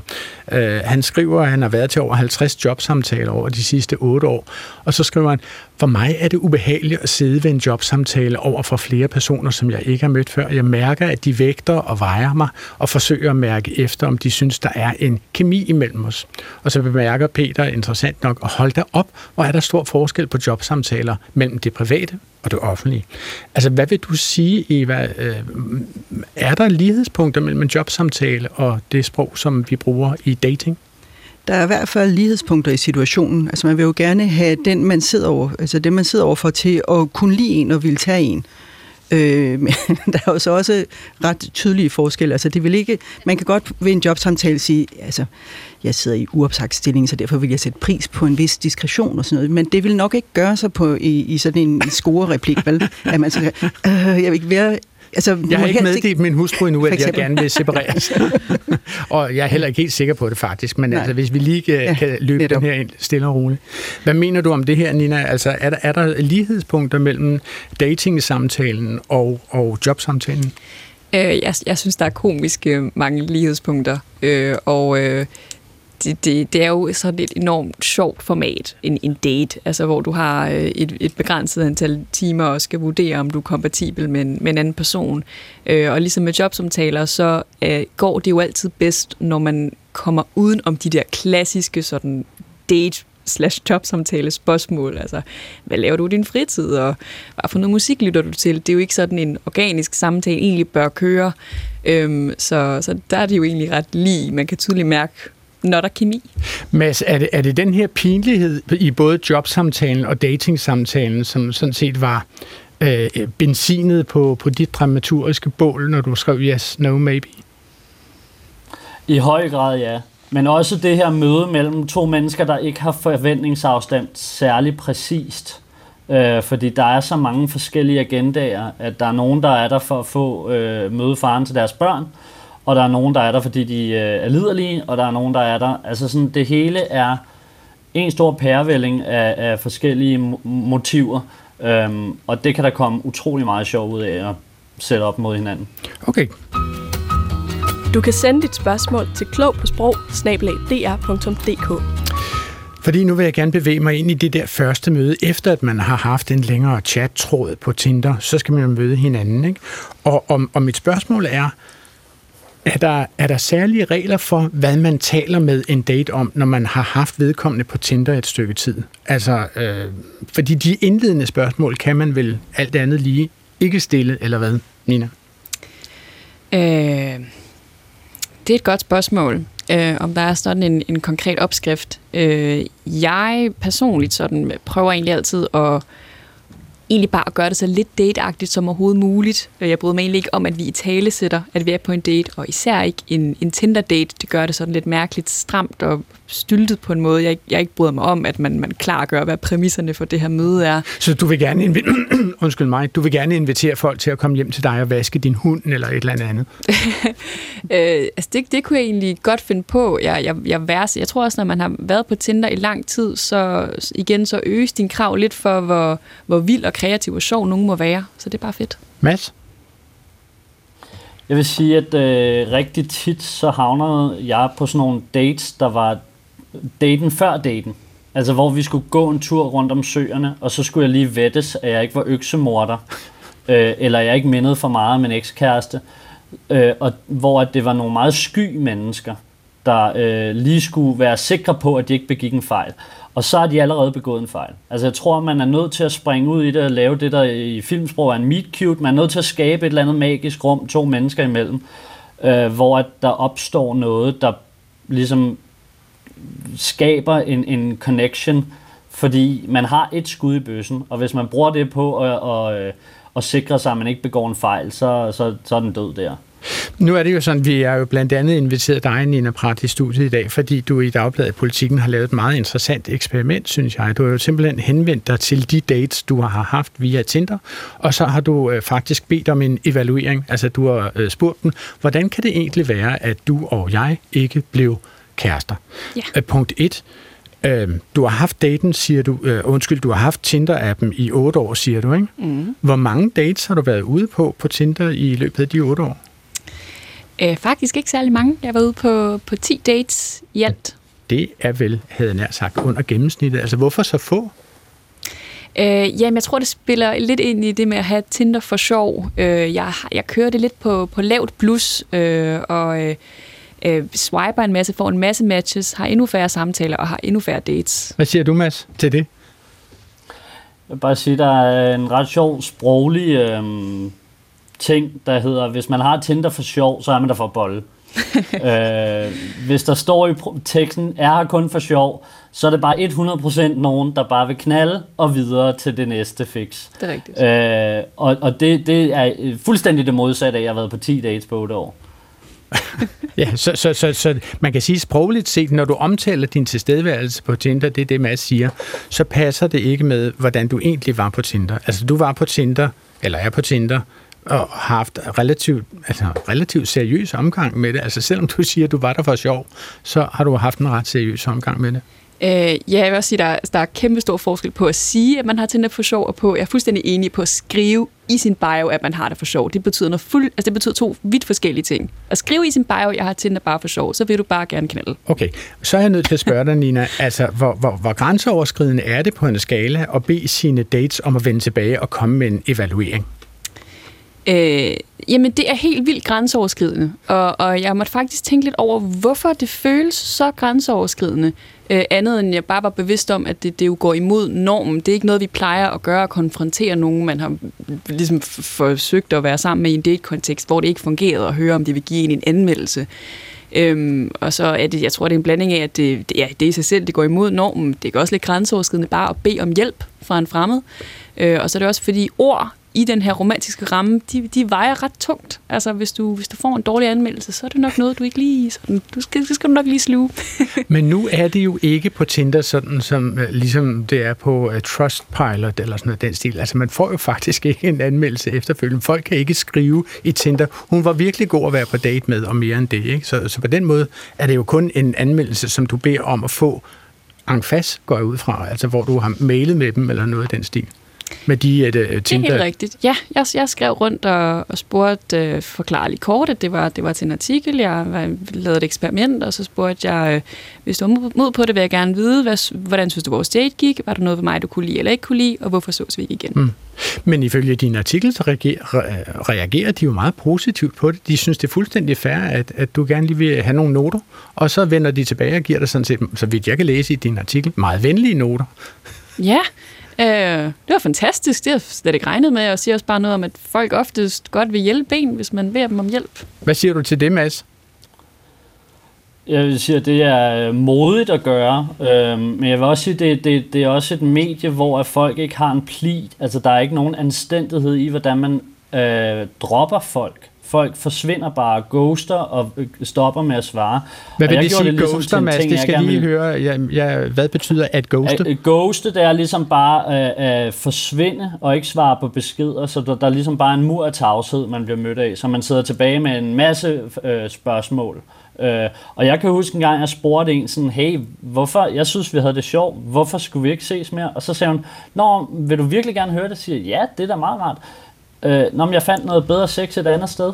Uh, han skriver, at han har været til over 50 jobsamtaler over de sidste 8 år. Og så skriver han, for mig er det ubehageligt at sidde ved en jobsamtale over for flere personer, som jeg ikke har mødt før. Jeg mærker, at de vægter og vejer mig og forsøger at mærke efter, om de synes, der er en kemi imellem os. Og så bemærker Peter interessant nok, at holde dig op, hvor er der stor forskel på jobsamtaler mellem det private og det offentlige. Altså, hvad vil du sige, Eva? Øh, er der lighedspunkter mellem en jobsamtale og det sprog, som vi bruger i dating? Der er i hvert fald lighedspunkter i situationen. Altså man vil jo gerne have den, man sidder over, altså det, man sidder overfor til at kunne lide en og vil tage en. Øh, men der er jo så også ret tydelige forskelle. Altså, det vil ikke, man kan godt ved en jobsamtale sige, altså, jeg sidder i uopsagt stilling, så derfor vil jeg sætte pris på en vis diskretion og sådan noget. Men det vil nok ikke gøre sig på, i, i sådan en score-replik, vel? At man så, øh, jeg vil ikke være Altså, jeg har ikke meddelt ikke... min hustru endnu, at jeg gerne vil separeres. og jeg er heller ikke helt sikker på det faktisk, men altså, hvis vi lige kan, ja, kan løbe netop. den her ind stille og roligt. Hvad mener du om det her, Nina? Altså, er der, er der lighedspunkter mellem dating-samtalen og, og jobsamtalen? Øh, jeg, jeg synes, der er komiske øh, mange lighedspunkter, øh, og... Øh, det, det, det er jo sådan et enormt sjovt format, en, en date, altså hvor du har øh, et, et begrænset antal timer og skal vurdere, om du er kompatibel med en, med en anden person. Øh, og ligesom med jobsamtaler, så øh, går det jo altid bedst, når man kommer uden om de der klassiske sådan date slash jobsamtale spørgsmål. Altså, hvad laver du i din fritid, og hvad for noget musik lytter du til? Det er jo ikke sådan en organisk samtale egentlig bør køre. Øhm, så, så der er det jo egentlig ret lige. Man kan tydeligt mærke, når der er kemi. Mads, er det, er det den her pinlighed i både jobsamtalen og datingsamtalen, som sådan set var øh, benzinet på, på dit dramaturgiske bål, når du skrev Yes, No, Maybe? I høj grad, ja. Men også det her møde mellem to mennesker, der ikke har forventningsafstand særlig præcist. Øh, fordi der er så mange forskellige agendaer, at der er nogen, der er der for at få øh, møde faren til deres børn, og der er nogen, der er der, fordi de øh, er liderlige, og der er nogen, der er der. Altså sådan, det hele er en stor pærevælling af, af forskellige motiver, øhm, og det kan der komme utrolig meget sjov ud af at sætte op mod hinanden. Okay. Du kan sende dit spørgsmål til klog på sprog fordi nu vil jeg gerne bevæge mig ind i det der første møde, efter at man har haft en længere chat-tråd på Tinder, så skal man jo møde hinanden. Ikke? Og, og, og mit spørgsmål er, er der, er der særlige regler for, hvad man taler med en date om, når man har haft vedkommende på Tinder et stykke tid? Altså, øh, fordi de indledende spørgsmål kan man vel alt andet lige ikke stille, eller hvad, Nina? Øh, det er et godt spørgsmål, øh, om der er sådan en, en konkret opskrift. Øh, jeg personligt sådan prøver egentlig altid at egentlig bare at gøre det så lidt dateagtigt som overhovedet muligt. Øh, jeg bryder mig egentlig ikke om, at vi i tale sætter, at vi er på en date, og især ikke en, en Tinder-date. Det gør det sådan lidt mærkeligt stramt og styltet på en måde, jeg, jeg ikke bryder mig om, at man, man klargør, hvad præmisserne for det her møde er. Så du vil gerne invitere, undskyld mig, du vil gerne invitere folk til at komme hjem til dig og vaske din hund eller et eller andet? øh, altså det, det kunne jeg egentlig godt finde på. Jeg, jeg, jeg, værse. jeg tror også, når man har været på Tinder i lang tid, så igen så øges din krav lidt for, hvor, hvor vild og kreativ og sjov nogen må være. Så det er bare fedt. Mads? Jeg vil sige, at øh, rigtig tit så havner jeg på sådan nogle dates, der var daten før daten. Altså hvor vi skulle gå en tur rundt om søerne, og så skulle jeg lige vettes, at jeg ikke var øksemorder, øh, eller jeg ikke mindede for meget om min ekskæreste, øh, og hvor at det var nogle meget sky mennesker, der øh, lige skulle være sikre på, at de ikke begik en fejl. Og så har de allerede begået en fejl. Altså jeg tror, man er nødt til at springe ud i det og lave det, der i filmsprog er en meet cute. Man er nødt til at skabe et eller andet magisk rum to mennesker imellem, øh, hvor at der opstår noget, der ligesom skaber en, en connection, fordi man har et skud i bøssen, og hvis man bruger det på at, at, at, at sikre sig, at man ikke begår en fejl, så, så, så er den død der. Nu er det jo sådan, vi er jo blandt andet inviteret dig, Nina Prat, i studiet i dag, fordi du i Dagbladet Politikken har lavet et meget interessant eksperiment, synes jeg. Du har jo simpelthen henvendt dig til de dates, du har haft via Tinder, og så har du øh, faktisk bedt om en evaluering. Altså, du har øh, spurgt dem, hvordan kan det egentlig være, at du og jeg ikke blev kærester? Ja. Øh, punkt 1. Øh, du har haft daten, siger du, øh, undskyld, du har haft Tinder-appen i otte år, siger du, ikke? Mm. Hvor mange dates har du været ude på på Tinder i løbet af de otte år? Øh, faktisk ikke særlig mange. Jeg var ude på, på 10 dates i alt. Det er vel, havde jeg nær sagt, under gennemsnittet. Altså, hvorfor så få? Øh, jamen, jeg tror, det spiller lidt ind i det med at have Tinder for sjov. Øh, jeg, jeg kører det lidt på, på lavt plus, øh, og øh, øh, swiper en masse, får en masse matches, har endnu færre samtaler og har endnu færre dates. Hvad siger du, Mads, til det? Jeg vil bare sige, der er en ret sjov sproglig øh, ting, der hedder, hvis man har Tinder for sjov, så er man der for bolle. øh, hvis der står i teksten, er her kun for sjov, så er det bare 100% nogen, der bare vil knalde og videre til det næste fix. Det er rigtigt. Øh, og og det, det er fuldstændig det modsatte af, at jeg har været på 10 dates på 8 år. ja, så, så, så, så man kan sige sprogligt set, når du omtaler din tilstedeværelse på Tinder, det er det, Mads siger, så passer det ikke med, hvordan du egentlig var på Tinder. Altså, du var på Tinder, eller er på Tinder, og har haft relativt, altså, relativt seriøs omgang med det. Altså, selvom du siger, at du var der for sjov, så har du haft en ret seriøs omgang med det. Øh, ja, jeg vil også sige, at der, der er kæmpe stor forskel på at sige, at man har Tinder for sjov, og på, jeg er fuldstændig enig på at skrive i sin bio, at man har det for sjov. Det betyder, noget fuld, altså det betyder to vidt forskellige ting. At skrive i sin bio, jeg har Tinder bare for sjov, så vil du bare gerne knalde. Okay, så er jeg nødt til at spørge dig, Nina, altså hvor, hvor, hvor grænseoverskridende er det på en skala at bede sine dates om at vende tilbage og komme med en evaluering? Øh, Jamen, det er helt vildt grænseoverskridende, og, og jeg måtte faktisk tænke lidt over, hvorfor det føles så grænseoverskridende. Øh, andet end jeg bare var bevidst om, at det, det jo går imod normen. Det er ikke noget, vi plejer at gøre at konfrontere nogen, man har ligesom forsøgt at være sammen med i en date-kontekst, hvor det ikke fungerede at høre, om de vil give en en anmeldelse. Øhm, og så er det, jeg tror, det er en blanding af, at det, ja, det er i sig selv, det går imod normen. Det er også lidt grænseoverskridende bare at bede om hjælp fra en fremmed. Øh, og så er det også fordi ord i den her romantiske ramme, de, de vejer ret tungt. Altså, hvis du, hvis du får en dårlig anmeldelse, så er det nok noget, du ikke lige... Sådan, du skal, det skal du nok lige sluge. Men nu er det jo ikke på Tinder, sådan som øh, ligesom det er på uh, Trustpilot eller sådan noget den stil. Altså, man får jo faktisk ikke en anmeldelse efterfølgende. Folk kan ikke skrive i Tinder. Hun var virkelig god at være på date med, og mere end det. Ikke? Så, så på den måde er det jo kun en anmeldelse, som du beder om at få en fast, går jeg ud fra, altså hvor du har mailet med dem eller noget af den stil med de uh, Tinder? Det er helt rigtigt. Ja, jeg, jeg skrev rundt og, og spurgte, uh, forklare lige kort, at det var, det var til en artikel. Jeg lavede et eksperiment, og så spurgte jeg, uh, hvis du var mod på det, vil jeg gerne vide, hvad, hvordan synes du, vores date gik? Var der noget ved mig, du kunne lide eller ikke kunne lide? Og hvorfor sås vi ikke igen? Mm. Men ifølge din artikel, så reagerer, reagerer de jo meget positivt på det. De synes, det er fuldstændig fair, at, at du gerne lige vil have nogle noter, og så vender de tilbage og giver dig sådan set, så vidt jeg kan læse i din artikel, meget venlige noter. Ja, Øh, det var fantastisk. Det har slet ikke regnet med, og siger også bare noget om, at folk oftest godt vil hjælpe en, hvis man beder dem om hjælp. Hvad siger du til det, Mads? Jeg vil sige, at det er modigt at gøre, øh, men jeg vil også sige, at det, det, det er også et medie, hvor at folk ikke har en pli. Altså, der er ikke nogen anstændighed i, hvordan man øh, dropper folk folk forsvinder bare, ghoster og øh, stopper med at svare. Hvad vil det sige, det ligesom ghoster, Mads? Det skal lige høre. Ja, ja, hvad betyder at ghoste? At, at ghoste, det er ligesom bare at uh, uh, forsvinde og ikke svare på beskeder, så der, der er ligesom bare en mur af tavshed, man bliver mødt af, så man sidder tilbage med en masse uh, spørgsmål. Uh, og jeg kan huske en gang, jeg spurgte en sådan, hey, hvorfor, jeg synes, vi havde det sjovt, hvorfor skulle vi ikke ses mere? Og så sagde hun, nå, vil du virkelig gerne høre det? Siger ja, det er da meget rart. Øh, når jeg fandt noget bedre sex et andet sted.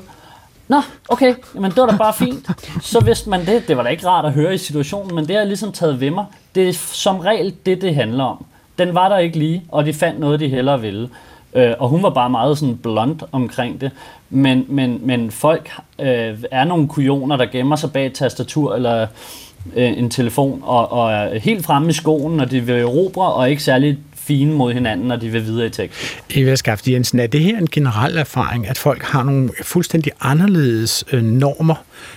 Nå, okay, men det var da bare fint. Så vidste man det. Det var da ikke rart at høre i situationen, men det har ligesom taget ved mig. Det er som regel det, det handler om. Den var der ikke lige, og de fandt noget, de hellere ville. Øh, og hun var bare meget sådan blond omkring det. Men, men, men folk øh, er nogle kujoner, der gemmer sig bag et tastatur eller øh, en telefon, og, og er helt fremme i skoen, og de vil erobre, og ikke særlig fine mod hinanden, når de vil videre i teksten. Eva Skaft Jensen, er det her en generel erfaring, at folk har nogle fuldstændig anderledes øh, normer,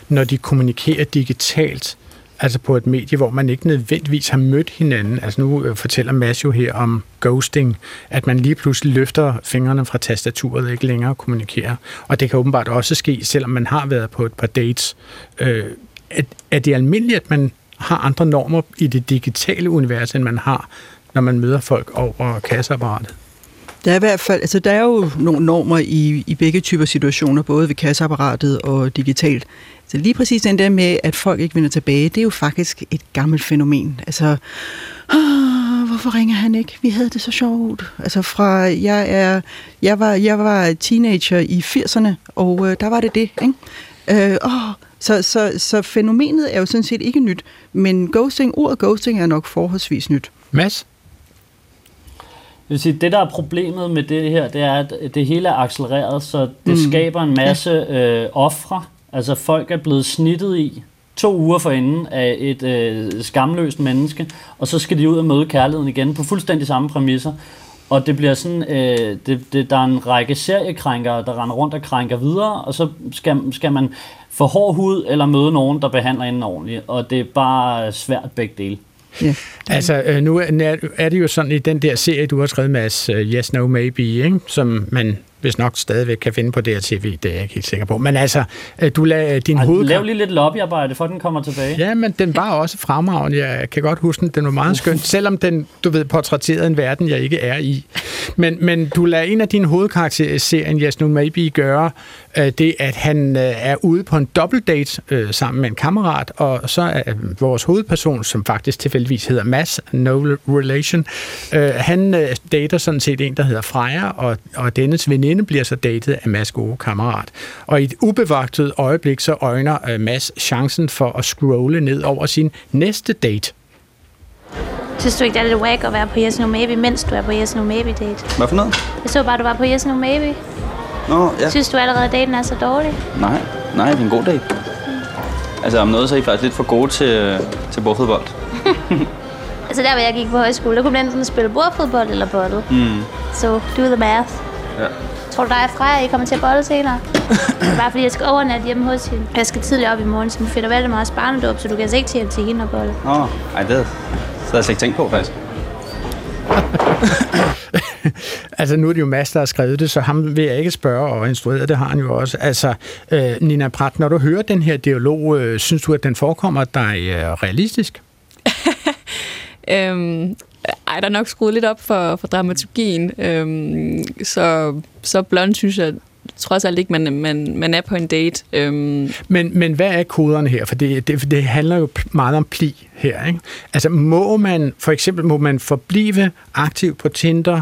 når de kommunikerer digitalt, altså på et medie, hvor man ikke nødvendigvis har mødt hinanden. Altså nu øh, fortæller Mads jo her om ghosting, at man lige pludselig løfter fingrene fra tastaturet og ikke længere kommunikerer. Og det kan åbenbart også ske, selvom man har været på et par dates. Øh, er, er det almindeligt, at man har andre normer i det digitale univers, end man har når man møder folk over kasseapparatet? Der er i hvert fald, altså der er jo nogle normer i, i begge typer situationer, både ved kasseapparatet og digitalt. Så lige præcis den der med, at folk ikke vender tilbage, det er jo faktisk et gammelt fænomen. Altså, åh, hvorfor ringer han ikke? Vi havde det så sjovt. Altså fra, jeg, er, jeg, var, jeg var teenager i 80'erne, og øh, der var det det, ikke? Øh, åh, så, så, så fænomenet er jo sådan set ikke nyt, men ghosting, ordet ghosting er nok forholdsvis nyt. Mads? Vil sige, det der er problemet med det her, det er, at det hele er accelereret, så det mm. skaber en masse øh, ofre. Altså folk er blevet snittet i to uger forinden af et øh, skamløst menneske, og så skal de ud og møde kærligheden igen på fuldstændig samme præmisser. Og det bliver sådan, øh, det, det, der er en række seriekrænkere, der render rundt og krænker videre, og så skal, skal man få hård hud eller møde nogen, der behandler en ordentligt, og det er bare svært begge dele. Ja. Altså, øh, nu er det jo sådan i den der serie, du har skrevet, Mads, uh, Yes, No, Maybe, ikke? som man hvis nok stadigvæk kan finde på DRTV, det er jeg ikke helt sikker på. Men altså, øh, du lader din hovedkamp... Lav lige lidt lobbyarbejde, for den kommer tilbage. Ja, men den var også fremragende. Jeg kan godt huske den. Den var meget skøn, selvom den, du ved, portrætterede en verden, jeg ikke er i. Men, men du lader en af dine hovedkarakterer i serien, Yes, No Maybe, gøre øh, det, at han øh, er ude på en date øh, sammen med en kammerat, og så er øh, vores hovedperson, som faktisk tilfældigvis hedder Mads, No Relation, øh, han øh, dater sådan set en, der hedder Freja, og, og dennes veninde veninde bliver så datet af Mads gode kammerat. Og i et ubevagtet øjeblik, så øjner øh, Mads chancen for at scrolle ned over sin næste date. Synes du ikke, det er lidt wack at være på Yes No Maybe, mens du er på Yes No Maybe date? Hvad for noget? Jeg så bare, du var på Yes No Maybe. Nå, ja. Synes du allerede, at daten er så dårlig? Nej, nej, det er en god dag. Altså om noget, så er I faktisk lidt for gode til, til bordfodbold. Altså der, hvor jeg gik på højskole, der kunne man enten spille bordfodbold eller bolle. Mm. Så do the math. Ja. Tror du, dig og Freja, I kommer til at bolle senere? Er bare fordi, jeg skal overnatte hjemme hos hende. Jeg skal tidligt op i morgen, så vi finder vel meget barnedåb, så du kan altså ikke til hjem til hende og bolle. Nå, ej, det havde jeg slet ikke tænkt på, faktisk. Altså, nu er det jo Mads, der har skrevet det, så ham vil jeg ikke spørge, og instrueret det har han jo også. Altså, øh, Nina Pratt, når du hører den her dialog, øh, synes du, at den forekommer dig øh, realistisk? Øhm, ej, der er nok skruet lidt op for, for dramaturgien. Øhm, så, så blond synes jeg trods alt ikke, man, man, man er på en date. Øhm, Men, men hvad er koderne her? For det, det, det handler jo meget om pli her. Ikke? Altså må man, for eksempel må man forblive aktiv på Tinder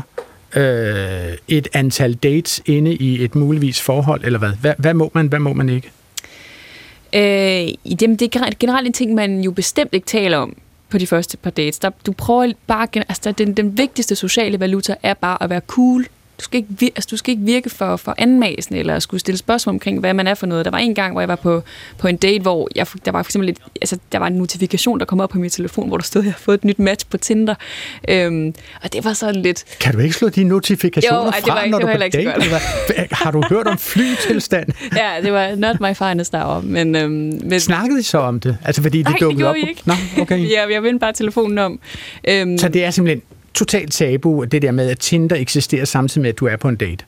øh, et antal dates inde i et muligvis forhold, eller hvad? Hvad, hvad må man, hvad må man ikke? Øh, jamen, det er gener- generelt en ting, man jo bestemt ikke taler om på de første par dates. Der, du prøver bare, altså den, den vigtigste sociale valuta er bare at være cool. Du skal ikke, altså, du skal ikke virke for, for anmasen, eller skulle stille spørgsmål omkring, hvad man er for noget. Der var en gang, hvor jeg var på, på en date, hvor jeg, der var for eksempel lidt, altså, der var en notifikation, der kom op på min telefon, hvor der stod, at jeg har fået et nyt match på Tinder. Øhm, og det var sådan lidt... Kan du ikke slå de notifikationer Jo, ej, det fra, var ikke- når det du var er på ikke så date? eller? Har du hørt om flytilstand? Ja, det var not my finest hour, men... Øhm, men Snakkede I så om det? Altså fordi det Nej, det dukkede gjorde op? vi på- ikke. Nå, okay. ja, jeg vendte bare telefonen om. Øhm, Så det er simpelthen totalt tabu, det der med, at Tinder eksisterer samtidig med, at du er på en date?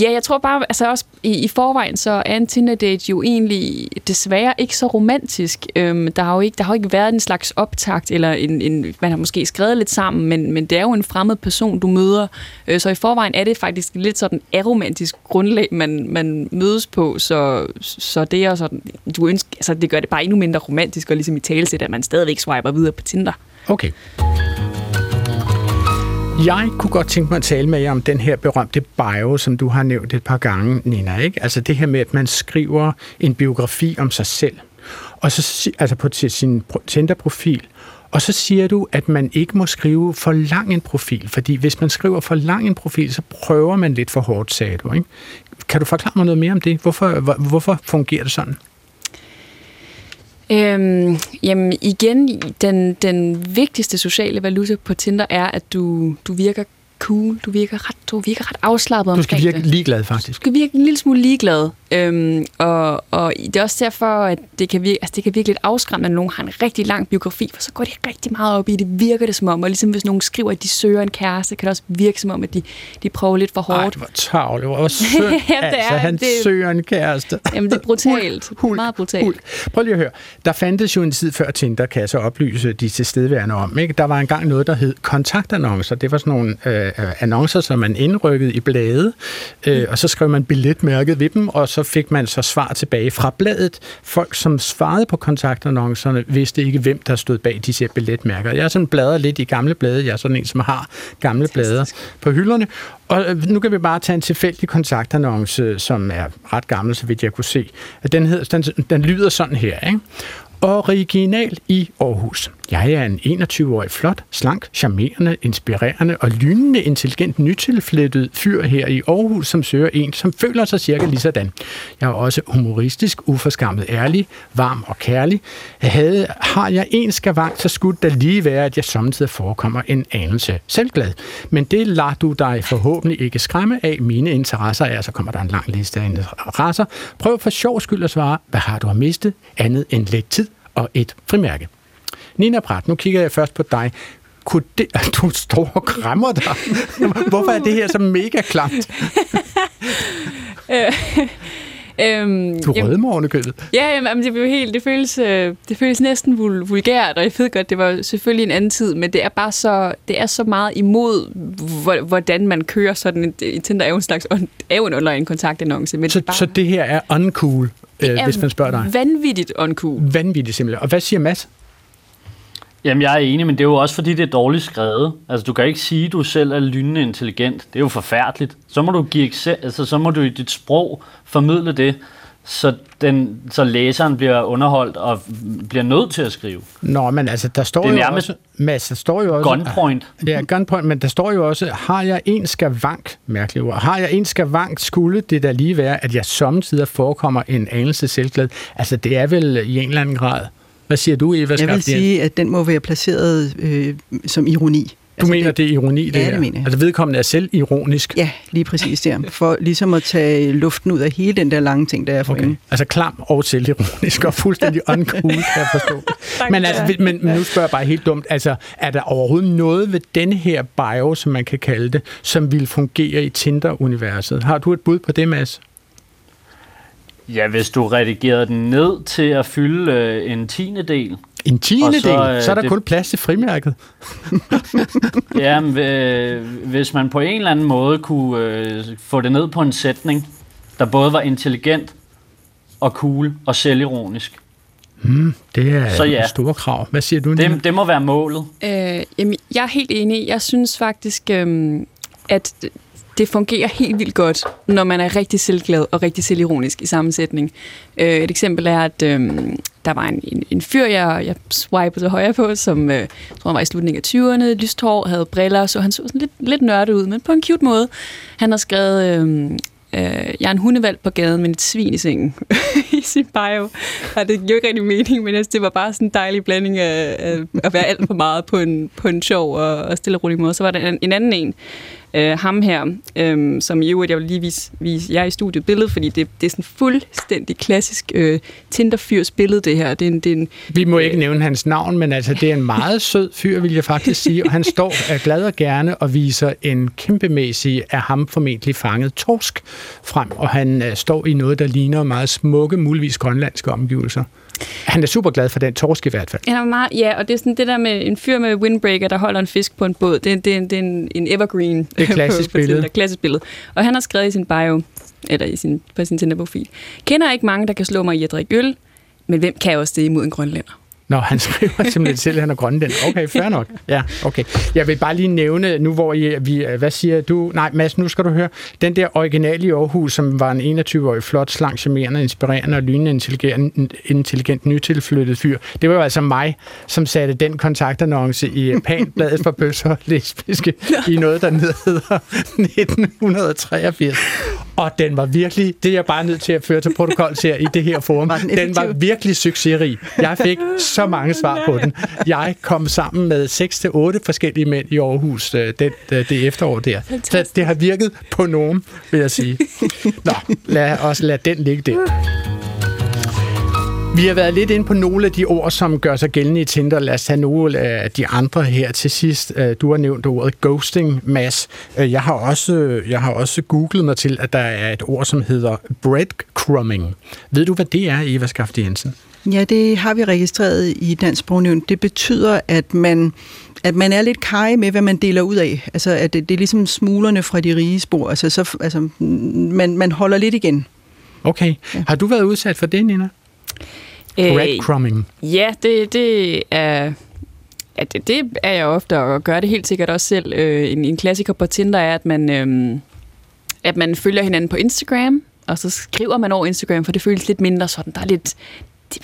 Ja, jeg tror bare, altså også i, i forvejen, så er en Tinder-date jo egentlig desværre ikke så romantisk. Øhm, der, har jo ikke, der har jo ikke været en slags optakt, eller en, en, man har måske skrevet lidt sammen, men, men det er jo en fremmed person, du møder. Øh, så i forvejen er det faktisk lidt sådan aromantisk grundlag, man, man mødes på, så, så det er sådan, du ønsker, altså det gør det bare endnu mindre romantisk, og ligesom i talesæt, at man stadigvæk swiper videre på Tinder. Okay. Jeg kunne godt tænke mig at tale med jer om den her berømte bio, som du har nævnt et par gange, Nina. Ikke? Altså det her med, at man skriver en biografi om sig selv, og så, altså på til sin Tinder-profil, og så siger du, at man ikke må skrive for lang en profil, fordi hvis man skriver for lang en profil, så prøver man lidt for hårdt, sagde du. Ikke? Kan du forklare mig noget mere om det? Hvorfor, hvorfor fungerer det sådan? Øhm, jamen igen, den, den vigtigste sociale valuta på Tinder er, at du, du virker cool, du virker ret, du virker ret afslappet Du skal omkring virke det. ligeglad, faktisk. Du skal virke en lille smule ligeglad. Øhm, og, og det er også derfor, at det kan, virke, altså det kan virke lidt afskræmmende, når nogen har en rigtig lang biografi, for så går de rigtig meget op i det. Virker det som om, og ligesom hvis nogen skriver, at de søger en kæreste, kan det også virke som om, at de, de prøver lidt for hårdt. Ej, hvor tavle, hvor synd. Ja, det altså, er- han det- søger en kæreste. Jamen, det er brutalt. Hul, meget brutalt. Hul. Prøv lige at høre. Der fandtes jo en tid før Tinder, kan jeg så oplyse de tilstedeværende om. Ikke? Der var engang noget, der hed kontaktannoncer. Det var sådan nogle øh, øh, annoncer, som man indrykkede i blade, øh, og så skrev man billetmærket ved dem, og så fik man så svar tilbage fra bladet. Folk, som svarede på kontaktannoncerne, vidste ikke, hvem der stod bag disse billetmærker. Jeg er sådan bladret lidt i gamle blade. Jeg er sådan en, som har gamle blade på hylderne. Og øh, nu kan vi bare tage en tilfældig kontaktannonce, som er ret gammel, så vidt jeg kunne se. Den, hedder, den, den lyder sådan her, ikke? Original i Aarhus. Jeg er en 21-årig flot, slank, charmerende, inspirerende og lynende intelligent nytilflettet fyr her i Aarhus, som søger en, som føler sig cirka lige sådan. Jeg er også humoristisk, uforskammet ærlig, varm og kærlig. Jeg havde, har jeg en skavank, så skulle det lige være, at jeg samtidig forekommer en anelse selvglad. Men det lader du dig forhåbentlig ikke skræmme af. Mine interesser er, så kommer der en lang liste af interesser. Prøv for sjov skyld at svare, hvad har du at miste, andet end lidt tid og et frimærke. Nina Pratt, nu kigger jeg først på dig. Kunne det, du står og krammer dig. Hvorfor er det her så mega klamt? Øh, øhm, Du rødmer oven købet. Ja, jamen, det, blev helt, det, føles, øh, det føles næsten vul, vulgært, og jeg ved godt, det var selvfølgelig en anden tid, men det er bare så, det er så meget imod, hvor- hvordan man kører sådan en, Tinder er jo en slags on, er jo en online kontaktannonce, men Så, det bare så det her er uncool, øh, er hvis man spørger dig. vanvittigt uncool. Vanvittigt simpelthen. Og hvad siger Mads? Jamen, jeg er enig, men det er jo også fordi, det er dårligt skrevet. Altså, du kan ikke sige, at du selv er lynende intelligent. Det er jo forfærdeligt. Så må du give altså, så må du i dit sprog formidle det. så, den, så læseren bliver underholdt og bliver nødt til at skrive. Nå, men altså, der står Det er jo også... Mads, der står jo også... gunpoint. Ja, gunpoint, men der står jo også, har jeg en skavank, mærkeligt ord, har jeg en skavank, skulle det da lige være, at jeg samtidig forekommer en anelse selvglæde. Altså, det er vel i en eller anden grad... Hvad siger du, Eva Jeg vil sige, at den må være placeret øh, som ironi. Du mener, det er ironi, det Ja, her? det mener jeg. Altså, vedkommende er selv ironisk? Ja, lige præcis der. For ligesom at tage luften ud af hele den der lange ting, der er for Okay. okay. Altså klam og selvironisk og fuldstændig uncool, kan jeg forstå. men, altså, men, men nu spørger jeg bare helt dumt, altså er der overhovedet noget ved denne her bio, som man kan kalde det, som vil fungere i Tinder-universet? Har du et bud på det, Mads? Ja, hvis du redigerede den ned til at fylde øh, en tiende del. En tiende del? Så, øh, så er der det- kun plads til frimærket. Ja, men, øh, hvis man på en eller anden måde kunne øh, få det ned på en sætning, der både var intelligent og cool og selvironisk. Hmm, det er Så ja. store krav. Hvad siger du, Nina? Det, det må være målet. Øh, jamen, jeg er helt enig. Jeg synes faktisk, øhm, at det- fungerer helt vildt godt, når man er rigtig selvglad og rigtig selvironisk i sammensætning. Øh, et eksempel er, at øh, der var en, en, en fyr, jeg, jeg swipede til højre på, som øh, tror, han var i slutningen af 20'erne, lyst hår, havde briller, så han så sådan lidt, lidt nørdet ud, men på en cute måde. Han har skrevet... Øh, øh, jeg er en hundevalg på gaden, men et svin i sengen i sin bio. Og det gjorde ikke rigtig mening, men altså, det var bare sådan en dejlig blanding af, af at være alt for meget på en, på en sjov og, og stille og rolig måde. Så var der en, en anden en, øh, ham her, øh, som i øvrigt, jeg vil lige vise, vise jer i studiet billedet, fordi det, det er sådan fuldstændig klassisk øh, Tinder-fyrs billede, det her. Det er en, det er en, Vi må ikke nævne hans navn, men altså, det er en meget sød fyr, vil jeg faktisk sige. Og han står er glad og gerne og viser en kæmpemæssig af ham formentlig fanget torsk frem. Og han øh, står i noget, der ligner meget smukke, muligvis grønlandske omgivelser. Han er super glad for den torsk i hvert fald. Han er meget, ja, og det er sådan det der med en fyr med windbreaker, der holder en fisk på en båd. Det, er- det, er- det er en, en evergreen. Det er klassisk på, på billede. Tinder, klassisk billede. Og han har skrevet i sin bio, eller i sin, på sin Tinder-profil. Kender ikke mange, der kan slå mig i at drikke øl, men hvem kan også det imod en grønlænder? Nå, han skriver simpelthen selv, at han er grønland. Okay, fair nok. Ja, okay. Jeg vil bare lige nævne, nu hvor I, vi, hvad siger du? Nej, Mads, nu skal du høre. Den der original i Aarhus, som var en 21-årig, flot, slank, charmerende, inspirerende og lynende intelligent, intelligent nytilflyttet fyr. Det var jo altså mig, som satte den kontaktannonce i Panbladet for bøsser og lesbiske i noget, der hedder 1983. Og den var virkelig, det er jeg bare nødt til at føre til protokol her i det her forum. Den var virkelig succesrig. Jeg fik så mange svar på den. Jeg kom sammen med 6-8 forskellige mænd i Aarhus øh, det, det, det efterår der. Så det har virket på nogen, vil jeg sige. Nå, lad os lade den ligge der. Vi har været lidt inde på nogle af de ord, som gør sig gældende i Tinder. Lad os tage nogle af de andre her til sidst. Øh, Du har nævnt ordet ghosting, Mads. Øh, Jeg har også, jeg har også googlet mig til, at der er et ord, som hedder breadcrumbing. Ved du, hvad det er, Eva Skafte Jensen? Ja, det har vi registreret i Dansk Sprognævn. Det betyder, at man, at man er lidt kaj med, hvad man deler ud af. Altså, at det, det er ligesom smuglerne fra de rige spor. Altså, så, altså man, man holder lidt igen. Okay. Ja. Har du været udsat for det, Nina? Breadcrumbing. Ja, det, det er... Ja, det, det er jeg ofte, og gør det helt sikkert også selv. Øh, en, en klassiker på Tinder er, at man, øhm, at man følger hinanden på Instagram, og så skriver man over Instagram, for det føles lidt mindre sådan. Der er lidt...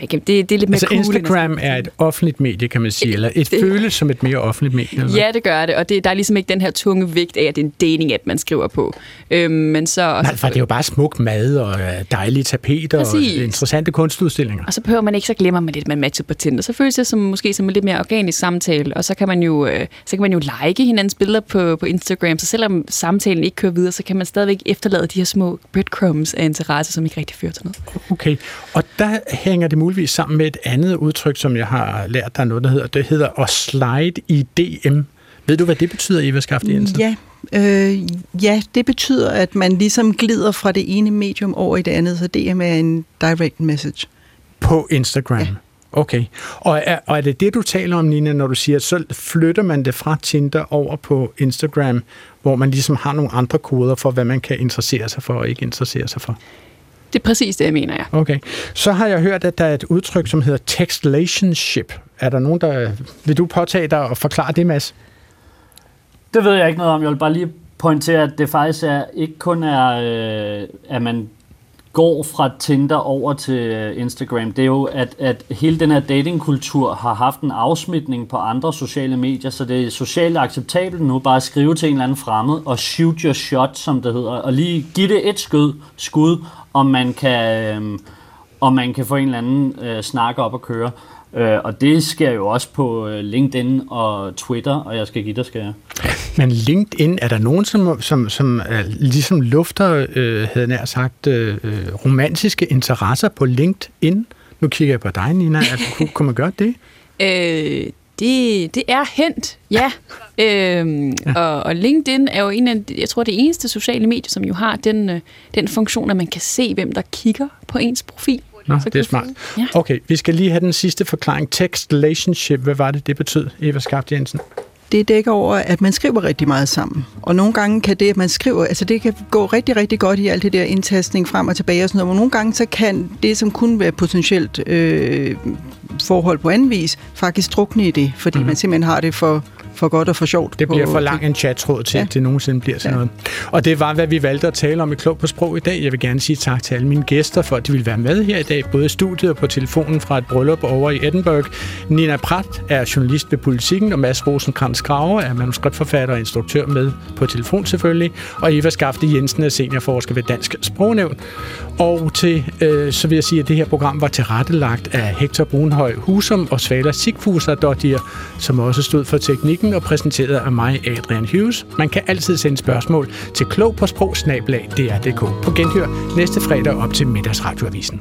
Det, det, er lidt mere Altså cool. Instagram er et offentligt medie, kan man sige, eller et det- føles som et mere offentligt medie. Eller? Ja, det gør det, og det, der er ligesom ikke den her tunge vægt af, at det er en dating-app, man skriver på. Øhm, men så, Nej, for det er jo bare smuk mad og øh, dejlige tapeter og Præcis. interessante kunstudstillinger. Og så behøver man ikke, så glemmer man lidt, man matcher på Tinder. Så føles det som, måske som en lidt mere organisk samtale, og så kan man jo, øh, så kan man jo like hinandens billeder på, på Instagram, så selvom samtalen ikke kører videre, så kan man stadigvæk efterlade de her små breadcrumbs af interesse, som ikke rigtig fører til noget. Okay, og der hænger det muligvis sammen med et andet udtryk, som jeg har lært, der er noget, der hedder, det hedder at slide i DM. Ved du, hvad det betyder, Eva Skafte Jensen? Ja, øh, ja, det betyder, at man ligesom glider fra det ene medium over i det andet, så DM er en direct message. På Instagram? Ja. Okay. Og er, og er det det, du taler om, Nina, når du siger, at så flytter man det fra Tinder over på Instagram, hvor man ligesom har nogle andre koder for, hvad man kan interessere sig for og ikke interessere sig for? Det er præcis det, jeg mener, ja. Okay. Så har jeg hørt, at der er et udtryk, som hedder textlationship. Er der nogen, der... Vil du påtage dig og forklare det, Mads? Det ved jeg ikke noget om. Jeg vil bare lige pointere, at det faktisk er, ikke kun er, øh, at man går fra Tinder over til øh, Instagram, det er jo, at, at hele den her datingkultur har haft en afsmitning på andre sociale medier, så det er socialt acceptabelt nu bare at skrive til en eller anden fremmed og shoot your shot, som det hedder, og lige give det et skud, skud om man kan, øh, om man kan få en eller anden øh, snak op og køre. Øh, og det sker jo også på øh, LinkedIn og Twitter, og jeg skal give dig, skal jeg. Men LinkedIn, er der nogen, som, som, som er, ligesom lufter, øh, havde nær sagt, øh, romantiske interesser på LinkedIn? Nu kigger jeg på dig, Nina. Altså, kunne, kunne man gøre det? Øh, det, det er hent, ja. øhm, ja. Og, og LinkedIn er jo en af, jeg tror, det eneste sociale medie, som jo har den, øh, den funktion, at man kan se, hvem der kigger på ens profil. Nå, det er smart. Ja. Okay, vi skal lige have den sidste forklaring. Text relationship, hvad var det, det betød, Eva Skaft Jensen? Det dækker over, at man skriver rigtig meget sammen. Og nogle gange kan det, at man skriver, altså det kan gå rigtig, rigtig godt i alt det der indtastning frem og tilbage og sådan noget, men nogle gange så kan det, som kunne være potentielt øh, forhold på anden vis, faktisk drukne i det, fordi mm. man simpelthen har det for, for godt og for sjovt. Det bliver for lang en chattråd til, ja. at det nogensinde bliver sådan ja. noget. Og det var, hvad vi valgte at tale om i Klog på Sprog i dag. Jeg vil gerne sige tak til alle mine gæster for, at de ville være med her i dag, både i studiet og på telefonen fra et bryllup over i Edinburgh. Nina Pratt er journalist ved Politikken, og Mads Rosenkrantz Grave er manuskriptforfatter og instruktør med på telefon selvfølgelig. Og Eva Skafte Jensen er seniorforsker ved Dansk Sprognævn. Og til, øh, så vil jeg sige, at det her program var tilrettelagt af Hector Brunhøj Husum og Svala Sigfuser, som også stod for teknikken og præsenteret af mig, Adrian Hughes. Man kan altid sende spørgsmål til klog på sprog, på genhør næste fredag op til middagsradioavisen.